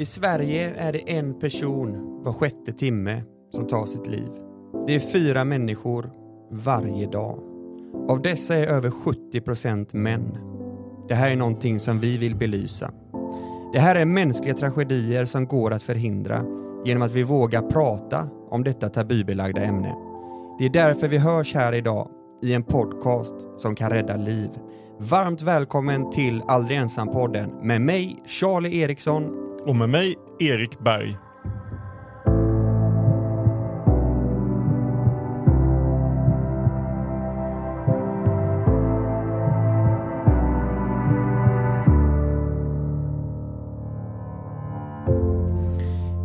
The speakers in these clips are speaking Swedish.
I Sverige är det en person var sjätte timme som tar sitt liv. Det är fyra människor varje dag. Av dessa är över 70 procent män. Det här är någonting som vi vill belysa. Det här är mänskliga tragedier som går att förhindra genom att vi vågar prata om detta tabubelagda ämne. Det är därför vi hörs här idag i en podcast som kan rädda liv. Varmt välkommen till Aldrig ensam-podden med mig, Charlie Eriksson. Och med mig, Erik Berg.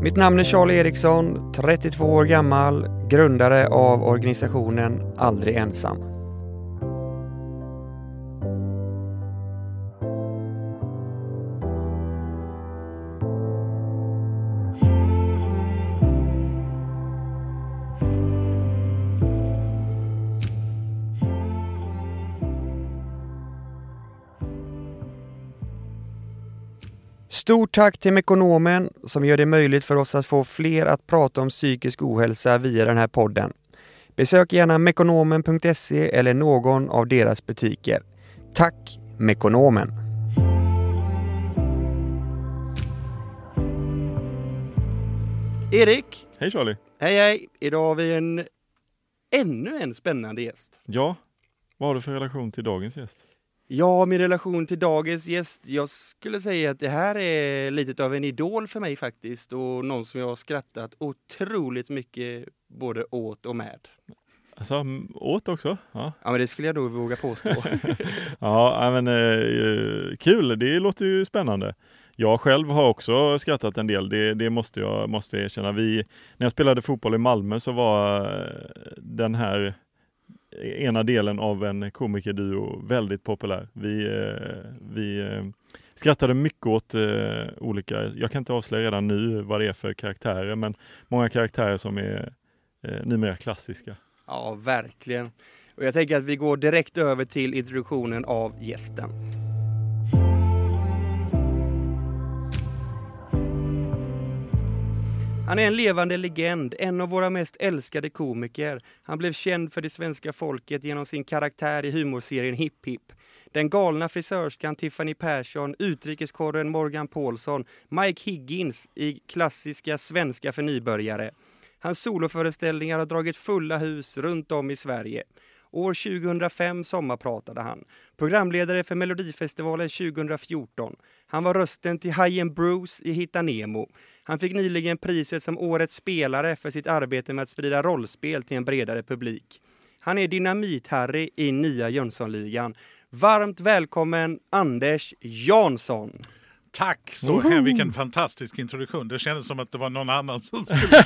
Mitt namn är Charlie Eriksson, 32 år gammal, grundare av organisationen Aldrig ensam. Stort tack till Mekonomen som gör det möjligt för oss att få fler att prata om psykisk ohälsa via den här podden. Besök gärna mekonomen.se eller någon av deras butiker. Tack Mekonomen! Erik! Hej Charlie! Hej hej! Idag har vi en ännu en spännande gäst. Ja, vad har du för relation till dagens gäst? Ja, min relation till dagens gäst, jag skulle säga att det här är lite av en idol för mig faktiskt och någon som jag har skrattat otroligt mycket både åt och med. Alltså, åt också? Ja, Ja, men det skulle jag nog våga påstå. ja men eh, kul. Det låter ju spännande. Jag själv har också skrattat en del, det, det måste jag måste erkänna. Vi, när jag spelade fotboll i Malmö så var eh, den här ena delen av en komikerduo väldigt populär. Vi, eh, vi eh, skrattade mycket åt eh, olika, jag kan inte avslöja redan nu vad det är för karaktärer, men många karaktärer som är eh, numera klassiska. ja, verkligen. Och jag tänker att vi går direkt över till introduktionen av gästen. Han är en levande legend, en av våra mest älskade komiker. Han blev känd för det svenska folket genom sin karaktär i humorserien Hipp Hipp. Den galna frisörskan Tiffany Persson, utrikeskorren Morgan Paulsson, Mike Higgins i klassiska svenska för nybörjare. Hans soloföreställningar har dragit fulla hus runt om i Sverige. År 2005 sommarpratade han. Programledare för Melodifestivalen 2014. Han var rösten till Hajen Bruce i Hitta Nemo. Han fick nyligen priset som Årets spelare för sitt arbete med att sprida rollspel till en bredare publik. Han är Dynamit-Harry i nya Jönssonligan. Varmt välkommen Anders Jansson! Tack så här, vilken fantastisk introduktion. Det kändes som att det var någon annan som skulle,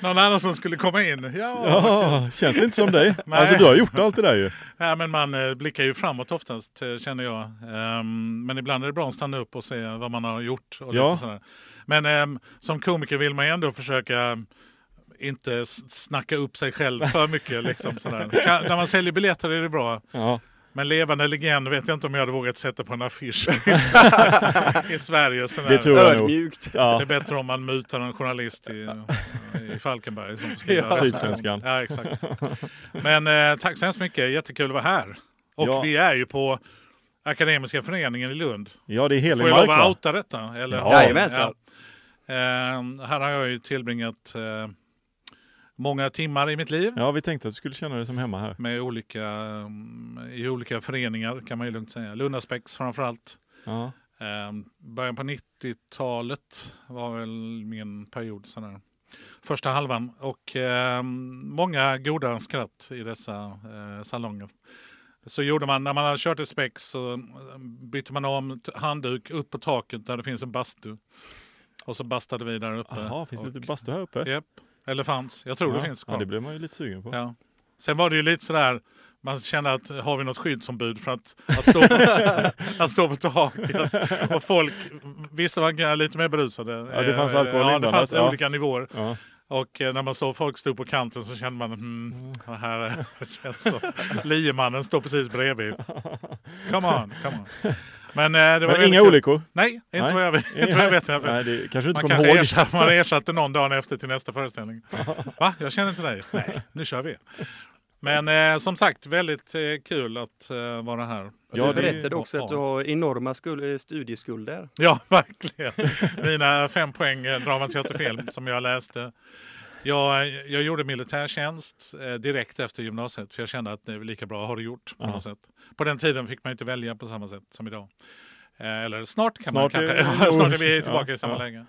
någon annan som skulle komma in. Ja, Ja, känns det inte som dig? Nej. Alltså du har gjort allt det där ju. ja, men man eh, blickar ju framåt oftast eh, känner jag. Ehm, men ibland är det bra att stanna upp och se vad man har gjort. Och Ja. lite sådär. Men ehm, som komiker vill man ju ändå försöka inte s- snacka upp sig själv för mycket. Liksom, sådär. Kan, när man säljer biljetter är det bra. Ja. Men levande legend vet jag inte om jag hade vågat sätta på en affisch i Sverige. Sådär. Det tror jag nog. Ödmjukt. Det Ja. är bättre om man mutar en journalist i, i Falkenberg. Som skriver Ja. Sydsvenskan. Ja, exakt. Men eh, tack så hemskt mycket, jättekul att vara här. Och Ja. vi är ju på Akademiska föreningen i Lund. ja, det är Får jag helig lov att outa detta? Eller? Ja. Jajamensan. Eh, här har jag ju tillbringat eh, många timmar i mitt liv. Ja, vi tänkte att du skulle känna dig som hemma här. Med olika, mm, I olika föreningar kan man ju lugnt säga. Lundaspecks framförallt. Ja. Eh, början på 90-talet var väl min period. Sån här. Första halvan. Och eh, många goda skratt i dessa eh, salonger. Så gjorde man, när man hade kört ett spex så bytte man om handduk upp på taket där det finns en bastu. Och så bastade vi där uppe. Jaha, finns det och, inte bastu här uppe? Japp, eller fanns. Jag tror ja. det finns Ja, kvar. det blev man ju lite sugen på. Ja. Sen var det ju lite sådär, man kände att har vi något skyddsombud för att, att, stå, på, att stå på taket? Och folk, vissa var lite mer berusade. Ja, det fanns alkohol Ja, det fanns ja. olika nivåer. Ja. Och eh, när man såg folk stå på kanten så kände man, hmm, det här är- känns så. Liemannen står precis bredvid. Come on, come on. Men, eh, det var Men inga kul. olyckor? Nej, inte Nej. vad jag vet. Inte vad jag vet. Nej, det kanske du inte Man kommer ihåg. ersatte, man ersatte någon dagen efter till nästa föreställning. Va? Jag känner inte dig? Nej, nu kör vi. Men eh, som sagt, väldigt eh, kul att eh, vara här. Ja, du berättade också att du har enorma skul- eh, studieskulder. Ja, verkligen. Mina fem poäng eh, drama, teater, film som jag läste. Jag, jag gjorde militärtjänst eh, direkt efter gymnasiet för jag kände att det är lika bra att ha det gjort. På, något sätt. på den tiden fick man inte välja på samma sätt som idag. Eh, eller snart kan Snart man är- kanske. snart är vi tillbaka Ja, i samma ja. läge.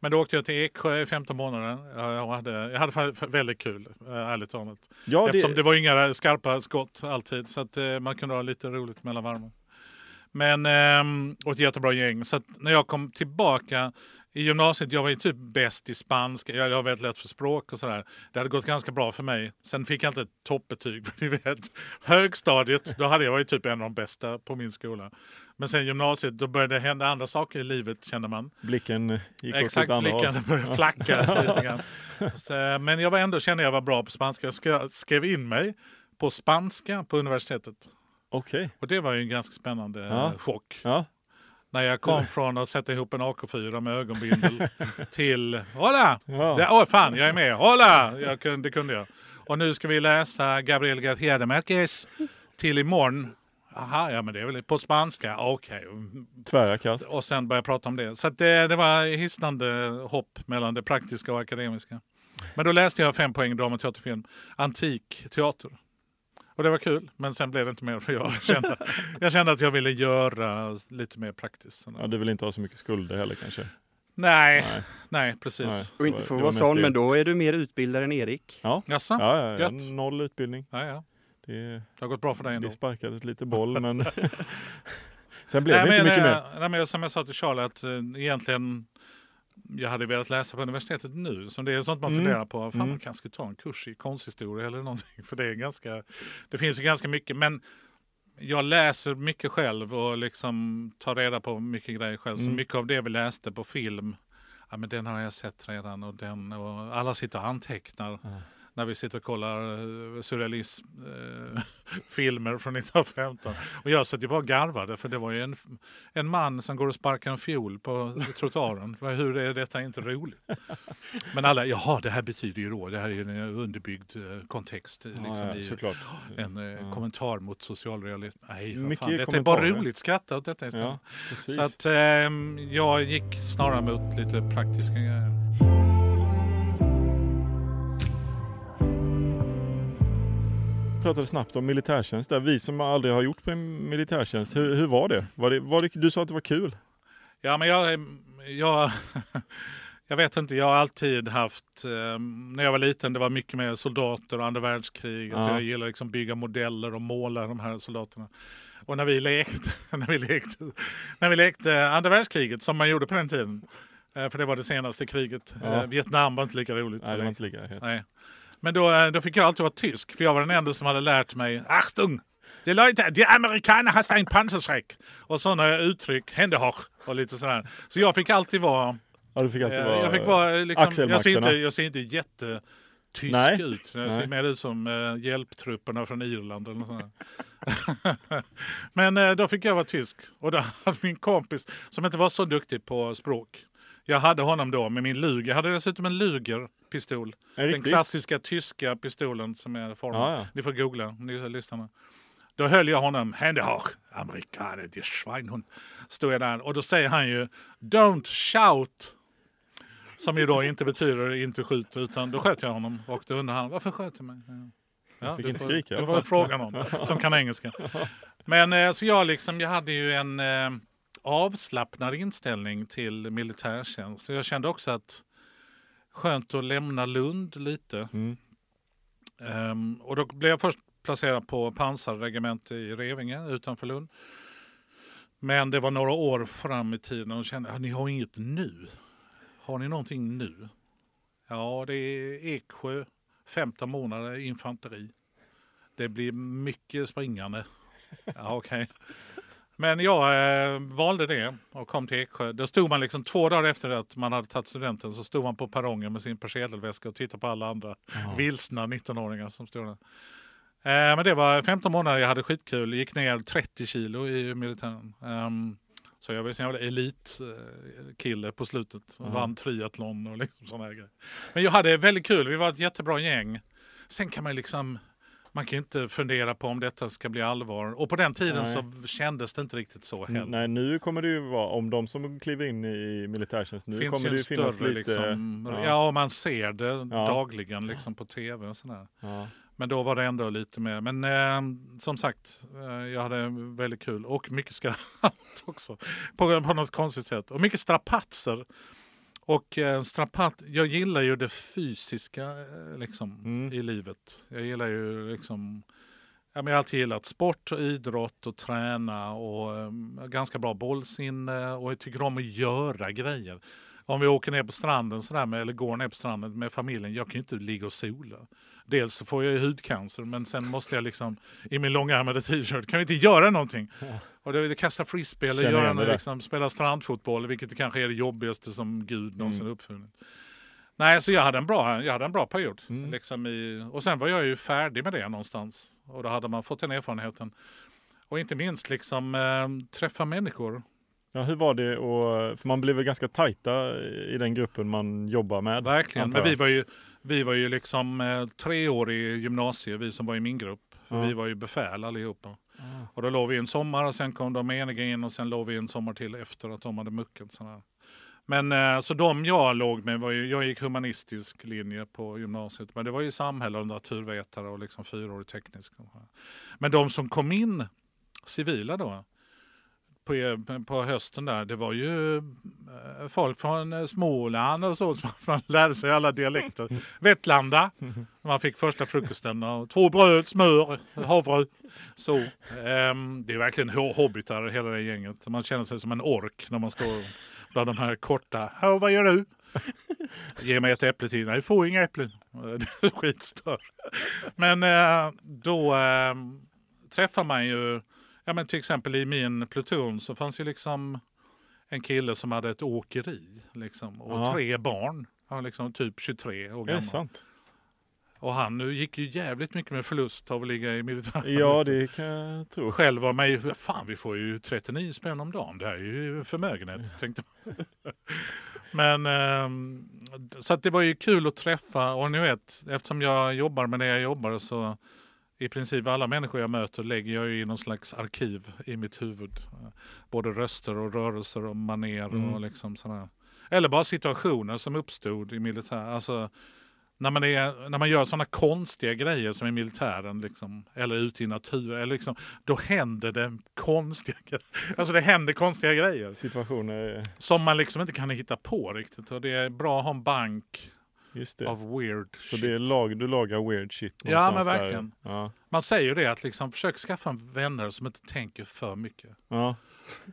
Men då åkte jag till Eksjö i 15 månader. Ja, Jag hade, jag hade väldigt kul, eh, ärligt talat. Ja, Eftersom det, det var inga skarpa skott alltid. Så att eh, man kunde ha lite roligt mellan varven. Men, eh, och ett jättebra gäng. Så när jag kom tillbaka i gymnasiet, jag var ju typ bäst i spanska. Jag, har väldigt lätt för språk och sådär. Det hade gått ganska bra för mig. Sen fick jag inte ett toppbetyg. Ni vet, högstadiet, då hade jag varit typ en av de bästa på min skola. Men sen gymnasiet, då började det hända andra saker i livet kände man. blicken gick åt Exakt, annat håll. blicken började flacka lite grann. Så, men jag var ändå, kände jag var bra på spanska. Jag skrev- in mig på spanska på universitetet. Okej. Och det var ju en ganska spännande Ja. eh, chock. Ja. När jag kom från att sätta ihop en AK4 med ögonbindel till Hola! Ja. Det, åh fan, jag är med! Hola! Jag kunde, det kunde jag. Och nu ska vi läsa Gabriel García de Márquez till imorgon. Aha, ja men det är väl på spanska. Okej. Tvära kast. Och sen började jag prata om det. Så det, det var hisnande hopp mellan det praktiska och akademiska. Men då läste jag fem poäng drama, teater, film. Antik teater. Och det var kul, men sen blev det inte mer för jag kände, jag kände att jag ville göra lite mer praktiskt. Ja, du vill inte ha så mycket skulder heller kanske? Nej, nej, Nej. precis. Nej. Och inte för var- att vara sån, men då är du mer utbildad än Erik. Ja, Jaså? ja, ja, noll utbildning. Ja, ja. Det, Det har gått bra för dig ändå. det sparkades lite boll men sen blev Nej, det inte men, mycket eh, mer. Nej, men som jag sa till Charlie att eh, egentligen jag hade velat läsa på universitetet nu. Så det är sånt man Mm. funderar på. Fan, Mm. man kanske skulle ta en kurs i konsthistoria eller någonting. För det är ganska, det finns ju ganska mycket. Men jag läser mycket själv och liksom tar reda på mycket grejer själv. Så Mm. mycket av det vi läste på film, ja men den har jag sett redan och den och alla sitter och antecknar. Ja. När vi sitter och kollar uh, surrealism eh, filmer från 1915. Och jag satt ju bara och garvade för det var ju en, en man som går och sparkar en fiol på trottoaren. Hur är detta inte roligt? Men alla, jaha det här betyder ju då, det här är en underbyggd eh, kontext. Liksom, Ja, ja, i, en eh, Ja. kommentar mot socialrealism. Nej, Mycket fan, detta är bara roligt. Skratta åt detta istället. Så att ehm, jag gick snarare mot lite praktiska grejer. Pratade snabbt om militärtjänst där. Vi som aldrig har gjort en militärtjänst, hur, hur var det? Var det, var det? Du sa att det var kul. Ja, men jag, jag, jag vet inte, jag har alltid haft, eh, när jag var liten, det var mycket med soldater och andra världskriget. Ja. Jag gillar liksom bygga modeller och måla de här soldaterna. Och när vi lekte, när vi lekte, när vi lekte andra världskriget, som man gjorde på den tiden, eh, för det var det senaste kriget. Ja. Eh, Vietnam var inte lika roligt. Nej, det var inte lika helt. Nej. Men då, eh, då fick jag alltid vara tysk, för jag var den enda som hade lärt mig Achtung! Die Leute, die Amerikaner hast ein Panzerschreck! Och sådana uttryck, Händehoch och lite sådär. Så jag fick alltid vara... Ja, du fick alltid eh, vara... jag, fick vara eh, liksom, jag, ser inte, jag ser inte jättetysk Nej. ut. Jag Nej. ser mer ut som eh, hjälptrupperna från Irland eller något. Men eh, då fick jag vara tysk. Och då hade min kompis, som inte var så duktig på språk, jag hade honom då med min Luger. Jag hade dessutom en Luger-pistol. En Den klassiska tyska pistolen som är formen. Ja, ja. Ni får googla, ni lyssnarna. Då höll jag honom, hände har amerikaner, det Schweinhund. Stod jag där och då säger han ju Don't shout. Som ju då inte betyder inte skjut utan då sköt jag honom och då undrade han varför sköt du mig? Ja, Jag fick inte skrika i Du alla får fråga någon som kan engelska. Men eh, så jag liksom, jag hade ju en eh, avslappnad inställning till militärtjänst. Jag kände också att skönt att lämna Lund lite. Mm. Ehm, och då blev jag först placerad på pansarregemente i Revinge utanför Lund. Men det var några år fram i tiden och kände att ni har inget nu. Har ni någonting nu? Ja, det är Eksjö, 15 månader infanteri. Det blir mycket springande. Ja, okej. Men jag eh, valde det och kom till Eksjö. Då stod man liksom två dagar efter att man hade tagit studenten så stod man på perrongen med sin persedelväska och tittade på alla andra vilsna 19-åringar som stod där. Eh, men det var 15 månader, jag hade skitkul, gick ner 30 kilo i militären. Ehm, Så jag var en jävla elitkille på slutet. Aha. Vann triathlon och liksom sådana här grejer. Men jag hade väldigt kul, vi var ett jättebra gäng. Sen kan man liksom, man kan ju inte fundera på om detta ska bli allvar. Och på den tiden Nej. så kändes det inte riktigt så heller. Nej, nu kommer det ju vara, om de som kliver in i militärtjänst, nu finns kommer det ju finnas större, lite... liksom, ja. ja. man ser det Ja. dagligen liksom på tv och sådär. Ja. Men då var det ändå lite mer. Men eh, som sagt, eh, jag hade väldigt kul och mycket skratt också. På, på något konstigt sätt. Och mycket strapatser. Och eh, strapat, jag gillar ju det fysiska eh, liksom, Mm. i livet. Jag gillar ju liksom jag har alltid gillat sport och idrott och träna och eh, ganska bra bollsinne och jag tycker om att göra grejer. Om vi åker ner på stranden sådär med, eller går ner på stranden med familjen, jag kan ju inte ligga och sola. Dels så får jag ju hudcancer men sen måste jag liksom i min långärmade t-shirt, kan vi inte göra någonting? Och det, det kasta frisbee eller göra något, liksom, spela strandfotboll, vilket kanske är det jobbigaste som Gud någonsin Mm. uppfunnit. Nej, så jag hade en bra, jag hade en bra period. Mm. Liksom i, och sen var jag ju färdig med det någonstans. Och då hade man fått den erfarenheten. Och inte minst liksom eh, träffa människor. Ja, hur var det? Och, för man blev väl ganska tajta i den gruppen man jobbar med? Verkligen. Men vi jag. var ju, vi var ju liksom eh, tre år i gymnasiet, vi som var i min grupp. För Ja. Vi var ju befäl allihopa. Ah. Och då låg vi en sommar och sen kom de eniga in och sen låg vi en sommar till efter att de hade muckat. Sådär. Men eh, så de jag låg med var ju, jag gick humanistisk linje på gymnasiet. Men det var ju samhälle och naturvetare och liksom fyraårig teknisk. Men de som kom in civila då på, på hösten där, det var ju eh, folk från eh, Småland och så. som Man lärde sig alla dialekter. Vetlanda, man fick första frukosten. Och två bröd, smör, havre. Så, ehm, det är verkligen ho- hobbitar hela det gänget. Man känner sig som en ork när man står bland de här korta. "Ja, vad gör du? Ge mig ett äpple till. Nej, du får inga äpplen. Skitstör. Men eh, då eh, träffar man ju, ja men till exempel i min pluton så fanns ju liksom en kille som hade ett åkeri liksom, och Ja. tre barn. Han var liksom typ 23 år Är det gammal. sant? Och han nu gick ju jävligt mycket med förlust av att ligga i militären. Ja, det kan jag tro. Själv var man ju, fan vi får ju 39 spänn om dagen, det här är ju förmögenhet. Tänkte man. Men ehm, så att det var ju kul att träffa och ni vet, eftersom jag jobbar med det jag jobbar så i princip alla människor jag möter lägger jag ju i någon slags arkiv i mitt huvud. Både röster och rörelser och maner Mm. och liksom sådär. Eller bara situationer som uppstod i militär. Alltså, när man, är, när man gör sådana konstiga grejer som i militären, liksom, eller ute i naturen, liksom, då händer det konstiga grejer. Alltså det händer konstiga grejer Situationer, som man liksom inte kan hitta på riktigt. Och det är bra att ha en bank just det. av weird Så shit. det är lag, du lagar weird shit Ja, någonstans men där. verkligen. Ja. Man säger ju det att liksom, försök skaffa vänner som inte tänker för mycket. Ja.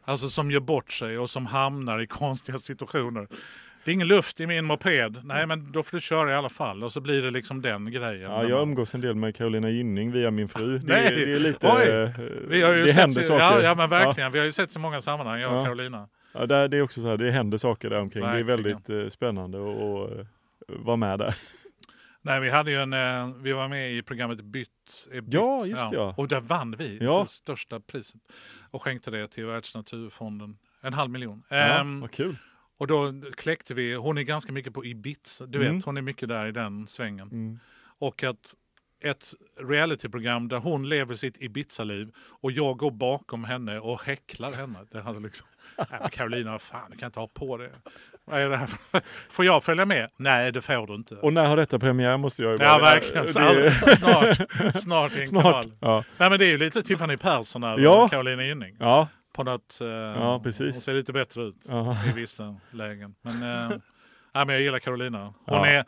Alltså som gör bort sig och som hamnar i konstiga situationer. Det är ingen luft i min moped. Nej, men då får du köra i alla fall. Och så blir det liksom den grejen. Ja, jag umgås en del med Carolina Gynning via min fru. Det, Nej. det är lite... Oj. eh, Vi har ju det sett, händer saker. Ja, ja, men verkligen. Vi har ju sett så många sammanhang, jag och Ja. Carolina. Ja, där, det är också så här, det händer saker där omkring. Det är Verkligen. väldigt eh, spännande att att, eh, vara med där. Nej, vi, hade ju en, eh, vi var med i programmet Bytt är bytt. Ja, just det, ja. Och där vann vi Ja. för största priset. Och skänkte det till Världsnaturfonden. En halv miljon. Ja, Ehm, vad kul. och då kläckte vi, hon är ganska mycket på Ibiza, du Mm. vet, hon är mycket där i den svängen. Mm. Och att ett realityprogram där hon lever sitt Ibiza-liv och jag går bakom henne och häcklar henne. Det hade liksom, men Carolina, fan du kan inte ha på det. Vad är det här? Får jag följa med? Nej, det får du inte. Och när har detta premiär måste jag ju ja, verkligen. Det- snart, snart i en Snart. kanal. Ja. Nej, men det är ju lite Tiffany Persson över Ja. Carolina Gynning. ja. På något, eh, Ja, precis. Hon ser lite bättre ut Ja. i vissa lägen. Men, eh, nej, men jag gillar Carolina. Hon, är,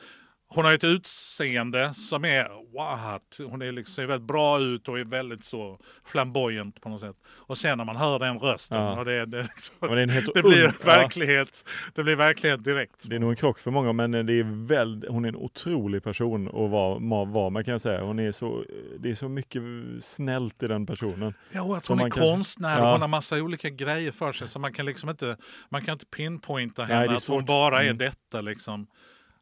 hon har ett utseende som är what? Hon är liksom, ser väldigt bra ut och är väldigt så flamboyant på något sätt. Och sen när man hör den rösten, Ja. och det, det, liksom, Men det, det blir un- ja. verklighet. Det blir verklighet direkt. Det är nog en krock för många men det är väl, hon är en otrolig person att vara, vara med kan jag säga. Hon är så, det är så mycket snällt i den personen. Ja, och att hon är konstnär och Ja. hon har massa olika grejer för sig. Så man kan liksom inte, man kan inte pinpointa Nej, henne är att hon bara är Mm. detta liksom.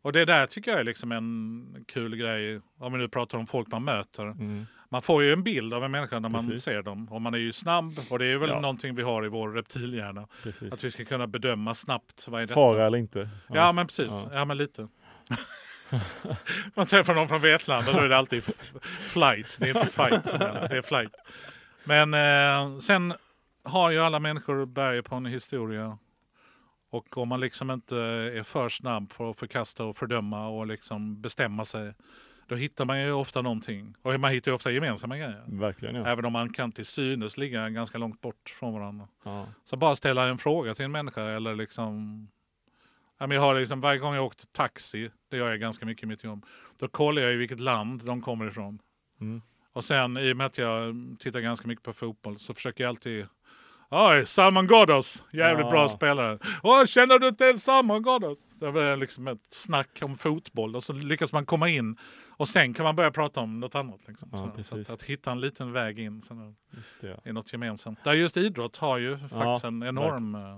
Och det där tycker jag är liksom en kul grej, om vi nu pratar om folk man möter. Mm. man får ju en bild av en människa när man Precis. ser dem. Och man är ju snabb och det är väl Ja. någonting vi har i vår reptilhjärna. Precis. Att vi ska kunna bedöma snabbt vad är detta. Fara eller inte. Ja, men precis. Ja. Ja, men lite. Man träffar någon från Vetlanda då är det alltid flight. Det är inte fight det är flight. Men eh, sen har ju alla människor berg på en historia. Och om man liksom inte är för snabb på att förkasta och fördöma och liksom bestämma sig. Då hittar man ju ofta någonting. Och man hittar ju ofta gemensamma grejer. Verkligen ja. Även om man kan till synes ligga ganska långt bort från varandra. ja. Så bara ställa en fråga till en människa eller liksom... Jag har liksom varje gång jag åkt taxi, det gör jag ganska mycket i mitt jobb, då kollar jag i vilket land de kommer ifrån. Mm. Och sen i och med att jag tittar ganska mycket på fotboll så försöker jag alltid Oj, Salman Ghoddos, jävligt Ja. bra spelare. Åh, känner du till Salman Ghoddos? Det blir liksom ett snack om fotboll och så lyckas man komma in och sen kan man börja prata om något annat. Liksom. Ja, så, att, att hitta en liten väg in. Så Just det, ja. i något gemensamt. Där just idrott har ju faktiskt en enorm, eh,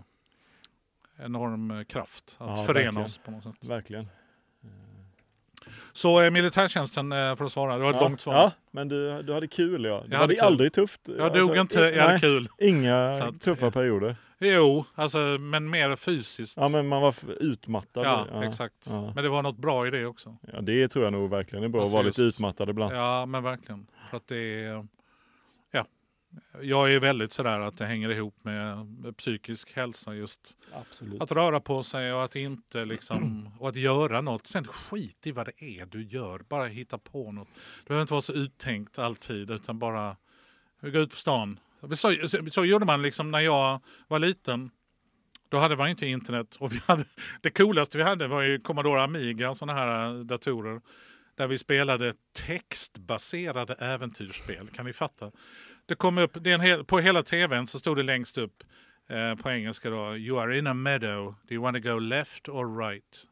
enorm eh, kraft att förena verkligen. oss på något sätt. Verkligen. Så eh, militärtjänsten eh, för att svara, det var ett ja. långt svar. Ja, men du, du hade kul ja. Du Jag hade hade aldrig tufft. Jag dog inte, jag hade nej, kul. Inga att- tuffa perioder. Jo, alltså, men mer fysiskt. Ja men man var utmattad. Ja, exakt. ja. Men det var något bra i det också. Ja, det tror jag nog verkligen är bra, Alltså att vara lite just- utmattad ibland. Ja, men verkligen. För att det är... Ja. Jag är väldigt sådär att det hänger ihop med psykisk hälsa just. Absolut. Att röra på sig och att inte liksom, och att göra något. Sen skit i vad det är du gör. Bara hitta på något. Det behöver inte vara så uttänkt alltid utan bara gå ut på stan. Så, så, så gjorde man liksom när jag var liten. Då hade man inte internet. Och vi hade, det coolaste vi hade var ju Commodore Amiga, sådana här äh, datorer. Där vi spelade textbaserade äventyrsspel. Kan ni fatta? Det kom upp, det en hel, på hela tvn så stod det längst upp eh, på engelska då. You are in a meadow. Do you want to go left or right?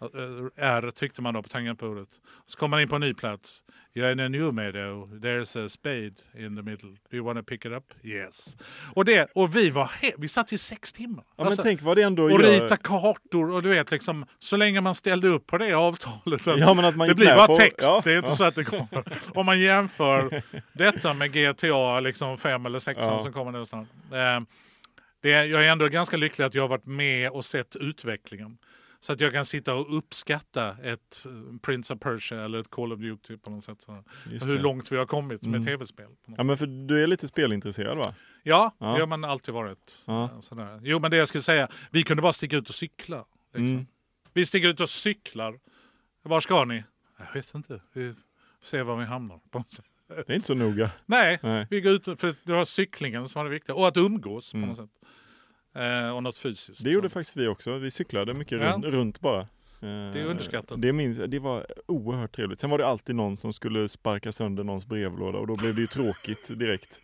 Eh, R tryckte man då på tangentbordet. Så kom man in på en ny plats. You're in a new meadow. There's a spade in the middle. Do you want to pick it up? Yes. Och, det, och vi var vi satt i sex timmar. Ja, men Alltså, tänk vad det ändå och gör. rita kartor och du vet liksom så länge man ställde upp på det avtalet. Ja, men att man det blir bara på- text, ja, det är inte ja. så att det kommer. Om man jämför detta med GTA liksom 5 eller 6 Ja. som kommer nu snart. Eh, det jag är ändå ganska lycklig att jag har varit med och sett utvecklingen. Så att jag kan sitta och uppskatta ett eh, Prince of Persia eller ett Call of Duty på något sätt. Så. Hur långt vi har kommit med Mm. tv-spel. Ja men för du är lite spelintresserad va? Ja, Ja. det har man alltid varit. Ja. Eh, Sådär. Jo, men det jag skulle säga, vi kunde bara sticka ut och cykla. Liksom. Mm. Vi sticker ut och cyklar. Var ska ni? Jag vet inte. Vi ser var vi hamnar. På något sätt. Det är inte så noga. Nej, Nej. vi går ut för det var cyklingen som var det viktiga. Och att umgås på Mm. något sätt. Eh, och något fysiskt. Det gjorde Så. faktiskt vi också. Vi cyklade mycket Ja. runt, bara. Det är underskattat. Det, minns, det var oerhört trevligt. Sen var det alltid någon som skulle sparka sönder någons brevlåda och då blev det ju tråkigt direkt.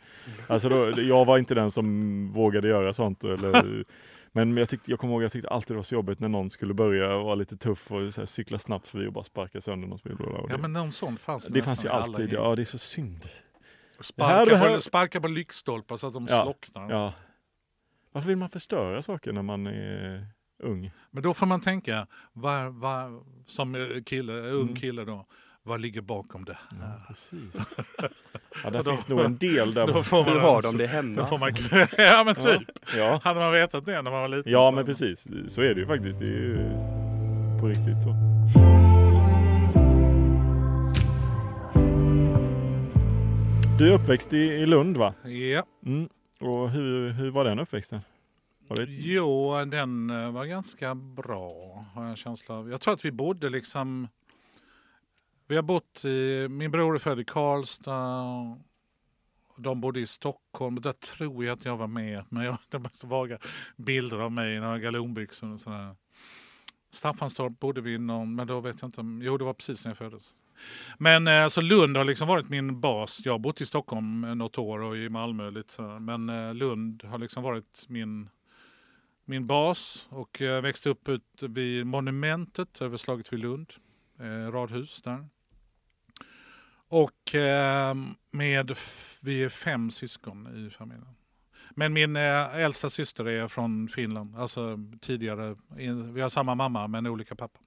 Alltså då, jag var inte den som vågade göra sånt. Eller, men jag, tyckte, jag kommer ihåg jag tyckte alltid det var så jobbigt när någon skulle börja vara lite tuff och så här, cykla snabbt förbi och bara sparka sönder någons brevlåda. Och Ja, det, men någon sån fanns det fanns ju alltid. Ja, det är så synd. Sparka, Det här- det här- På, sparka på lyktstolpar så att de Ja, slocknar. Ja. Varför vill man förstöra saker när man är ung? Men då får man tänka, var, var, som eh, kille, ung Mm. kille då, vad ligger bakom det här? Ja, precis. Ja, där då- finns nog en del där. Då får man har de det hemma? får man, ja men typ. Ja. Hade man vetat det när man var liten. ja, så- men precis. Så är det ju faktiskt. Det är ju på riktigt så. Du är uppväxt i, i Lund va? Ja. Mm. Och hur, hur var den uppväxten? Var det... Jo, den eh, var ganska bra har jag en känsla av. Jag tror att vi bodde liksom... Vi har bott i... Min bror är född i Karlstad. De bodde i Stockholm. Där tror jag att jag var med. Men jag det var så vaga bilder av mig i några galonbyxor och sådär. Staffanstorp bodde vi i någon, men då vet jag inte om... Jo, det var precis när jag föddes. Men eh, så Lund har liksom varit min bas. Jag har bott i Stockholm eh, något år och i Malmö lite sådär. Men eh, Lund har liksom varit min, min bas. Och eh, jag växte upp ut vid monumentet över slaget vid Lund. Eh, radhus där. Och med, vi är fem syskon i familjen. Men min äldsta syster är från Finland. Alltså tidigare, vi har samma mamma men olika pappa.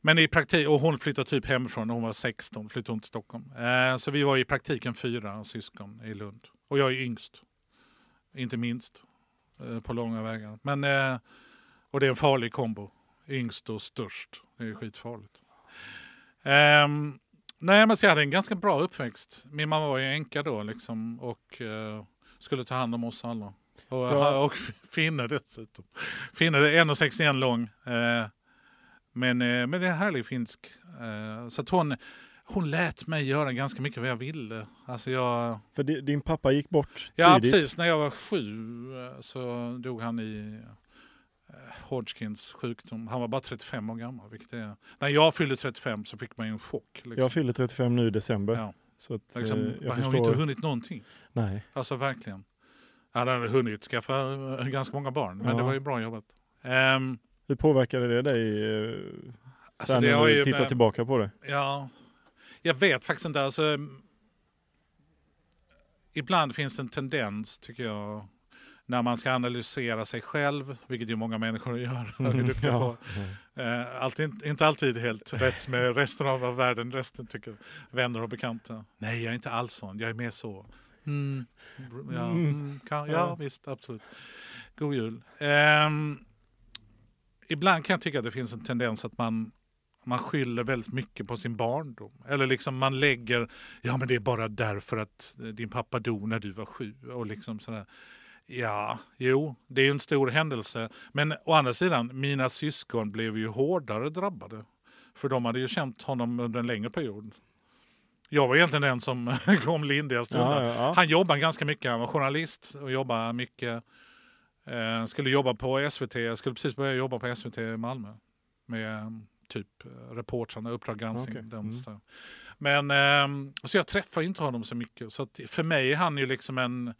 Men i praktik, och hon flyttade typ hemifrån när hon var 16, flyttade hon till Stockholm. Eh, så vi var i praktiken fyra syskon i Lund. Och jag är yngst. Inte minst. Eh, på långa vägar. Men, eh, och det är en farlig kombo. Yngst och störst. Det är skitfarligt. Um, nej, men så jag hade en ganska bra uppväxt. Min mamma var ju änka då liksom och uh, skulle ta hand om oss alla. Och, ja. och Finne dessutom. Finne är 1,61 lång. Men, uh, men det är härlig finsk. så att hon, hon lät mig göra ganska mycket vad jag ville. Alltså jag... För din pappa gick bort tidigt? Ja, precis. När jag var sju så dog han i Hodgkins sjukdom. Han var bara 35 år gammal. Vilket är, när jag fyllde 35 så fick man ju en chock. Liksom. Jag fyllde 35 nu i december. Ja. Så att, liksom, eh, jag förstår... har inte hunnit någonting. Nej. Alltså verkligen. Jag hade hunnit skaffa eh, ganska många barn, men ja. det var ju bra jobbat. Um, Hur påverkade det dig eh, alltså sen när du tittar tillbaka på det? Ja, jag vet faktiskt inte. Alltså, ibland finns det en tendens, tycker jag, när man ska analysera sig själv, vilket ju många människor gör. Mm, ja. Eh, alltid, inte alltid helt rätt med resten av världen, resten tycker vänner och bekanta. Nej, jag är inte alls sån, jag är mer så. Mm. Ja, mm. mm kan, ja, visst, absolut. God jul. Eh, ibland kan jag tycka att det finns en tendens att man man skyller väldigt mycket på sin barndom. Eller liksom man lägger, ja men det är bara därför att din pappa dog när du var sju. Och liksom sådär. Ja, jo, det är ju en stor händelse. Men å andra sidan, mina syskon blev ju hårdare drabbade. För de hade ju känt honom under en längre period. Jag var egentligen den som kom lindrigast undan. Ja, ja, ja. Han jobbade ganska mycket, han var journalist och jobbade mycket. Eh, skulle jobba på SVT, jag skulle precis börja jobba på SVT i Malmö. Med typ reportrarna, Uppdrag granskning. Okay. Mm. Men, eh, så jag träffar inte honom så mycket. Så för mig är han ju liksom en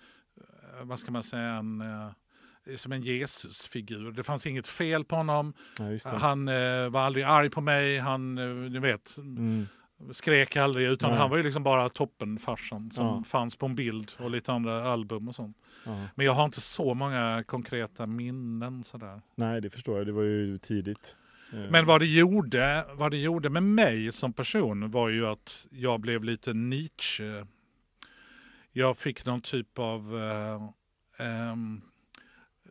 vad ska man säga, en, eh, som en Jesusfigur. Det fanns inget fel på honom. Ja, han eh, var aldrig arg på mig, han, eh, du vet, mm. Skrek aldrig. Utan Nej. han var ju liksom bara toppenfarsan som ja. fanns på en bild och lite andra album och sånt. Ja. Men jag har inte så många konkreta minnen sådär. Nej, det förstår jag. Det var ju tidigt. Men vad det, gjorde, vad det gjorde med mig som person var ju att jag blev lite Nietzsche jag fick någon typ av... Uh, um,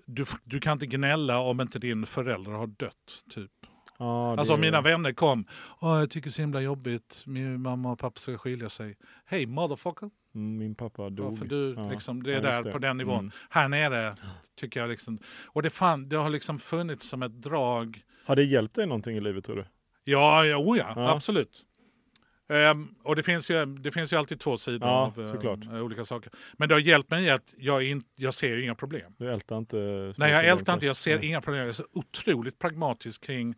du, du kan inte gnälla om inte din förälder har dött, typ. Det... Alltså om mina vänner kom, Åh, jag tycker det är så himla jobbigt, min mamma och pappa ska skilja sig. Hej motherfucker! Mm, min pappa dog. Ja, för du, ja. liksom, det är ja, där det. på den nivån. Mm. Här nere tycker jag liksom, och det, fan, det har liksom funnits som ett drag. Har det hjälpt dig någonting i livet tror du? Ja, ja, oh ja, ja. absolut. Um, och det finns, ju, det finns ju alltid två sidor ja, av um, olika saker. Men det har hjälpt mig att jag, in, jag ser inga problem. Du ältar inte? Nej, jag ältar inte. Jag ser inga problem. Jag är så otroligt pragmatisk kring,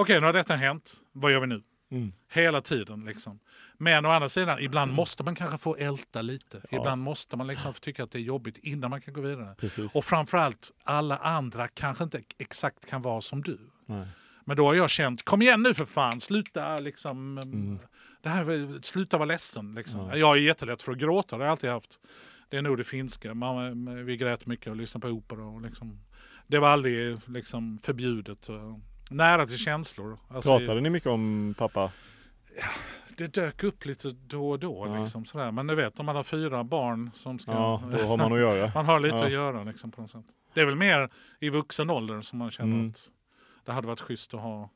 okej nu har detta hänt, vad gör vi nu? Mm. Hela tiden liksom. Men å andra sidan, ibland mm. måste man kanske få älta lite. Ja. Ibland måste man liksom få tycka att det är jobbigt innan man kan gå vidare. Precis. Och framförallt, alla andra kanske inte exakt kan vara som du. Nej. Men då har jag känt, kom igen nu för fan, sluta liksom. Mm det här, sluta vara ledsen. Liksom. Ja. Jag är jättelätt för att gråta, det har jag alltid haft. Det är nog det finska. Man, vi grät mycket och lyssnade på opera. Och liksom, det var aldrig liksom, förbjudet. Nära till känslor. Alltså, Pratade ni mycket om pappa? Ja, det dök upp lite då och då. Ja. Liksom, sådär. Men du vet, om man har fyra barn som ska... Ja, då har man att göra. man har lite ja. att göra liksom, på något sätt. Det är väl mer i vuxen ålder som man känner mm. att det hade varit schysst att ha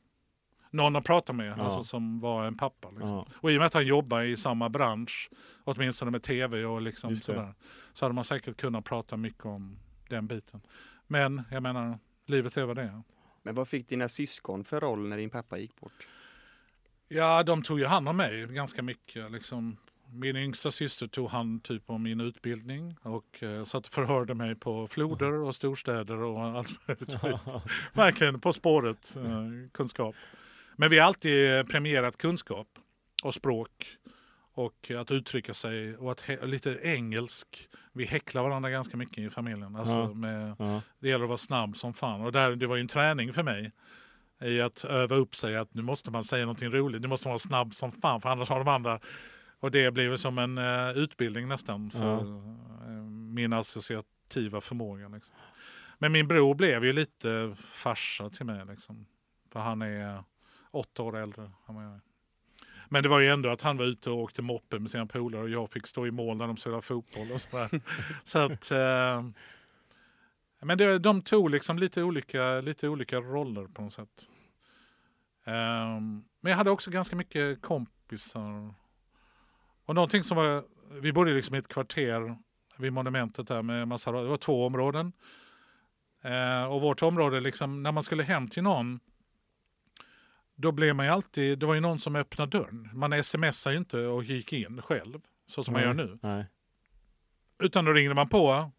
någon att prata med, ja. alltså, som var en pappa. Liksom. Ja. Och i och med att han jobbar i samma bransch, åtminstone med tv och liksom sådär, så hade man säkert kunnat prata mycket om den biten. Men jag menar, livet är vad det är. Men vad fick dina syskon för roll när din pappa gick bort? Ja, de tog ju hand om mig ganska mycket. Liksom. Min yngsta syster tog hand typ om min utbildning och eh, satt och förhörde mig på floder och storstäder och allt möjligt. Verkligen På spåret eh, kunskap. Men vi har alltid premierat kunskap och språk och att uttrycka sig och att lite engelsk. Vi häcklar varandra ganska mycket i familjen. Alltså ja, med, ja. Det gäller att vara snabb som fan. Och där, det var ju en träning för mig i att öva upp sig att nu måste man säga någonting roligt. Nu måste man vara snabb som fan för annars har de andra och det blev som en uh, utbildning nästan för ja. uh, min associativa förmåga. Liksom. Men min bror blev ju lite farsa till mig. Liksom. För han är åtta år äldre än vad jag är. Men det var ju ändå att han var ute och åkte moppe med sina polare och jag fick stå i mål när de spelade fotboll och sådär. så att, eh, men det, de tog liksom lite olika, lite olika roller på något sätt. Eh, men jag hade också ganska mycket kompisar. Och någonting som var, vi bodde liksom i ett kvarter vid monumentet där med massa, det var två områden. Eh, och vårt område, liksom, när man skulle hem till någon då blev man ju alltid, det var ju någon som öppnade dörren. Man smsade ju inte och gick in själv, så som Nej, man gör nu. Nej. Utan då ringde man på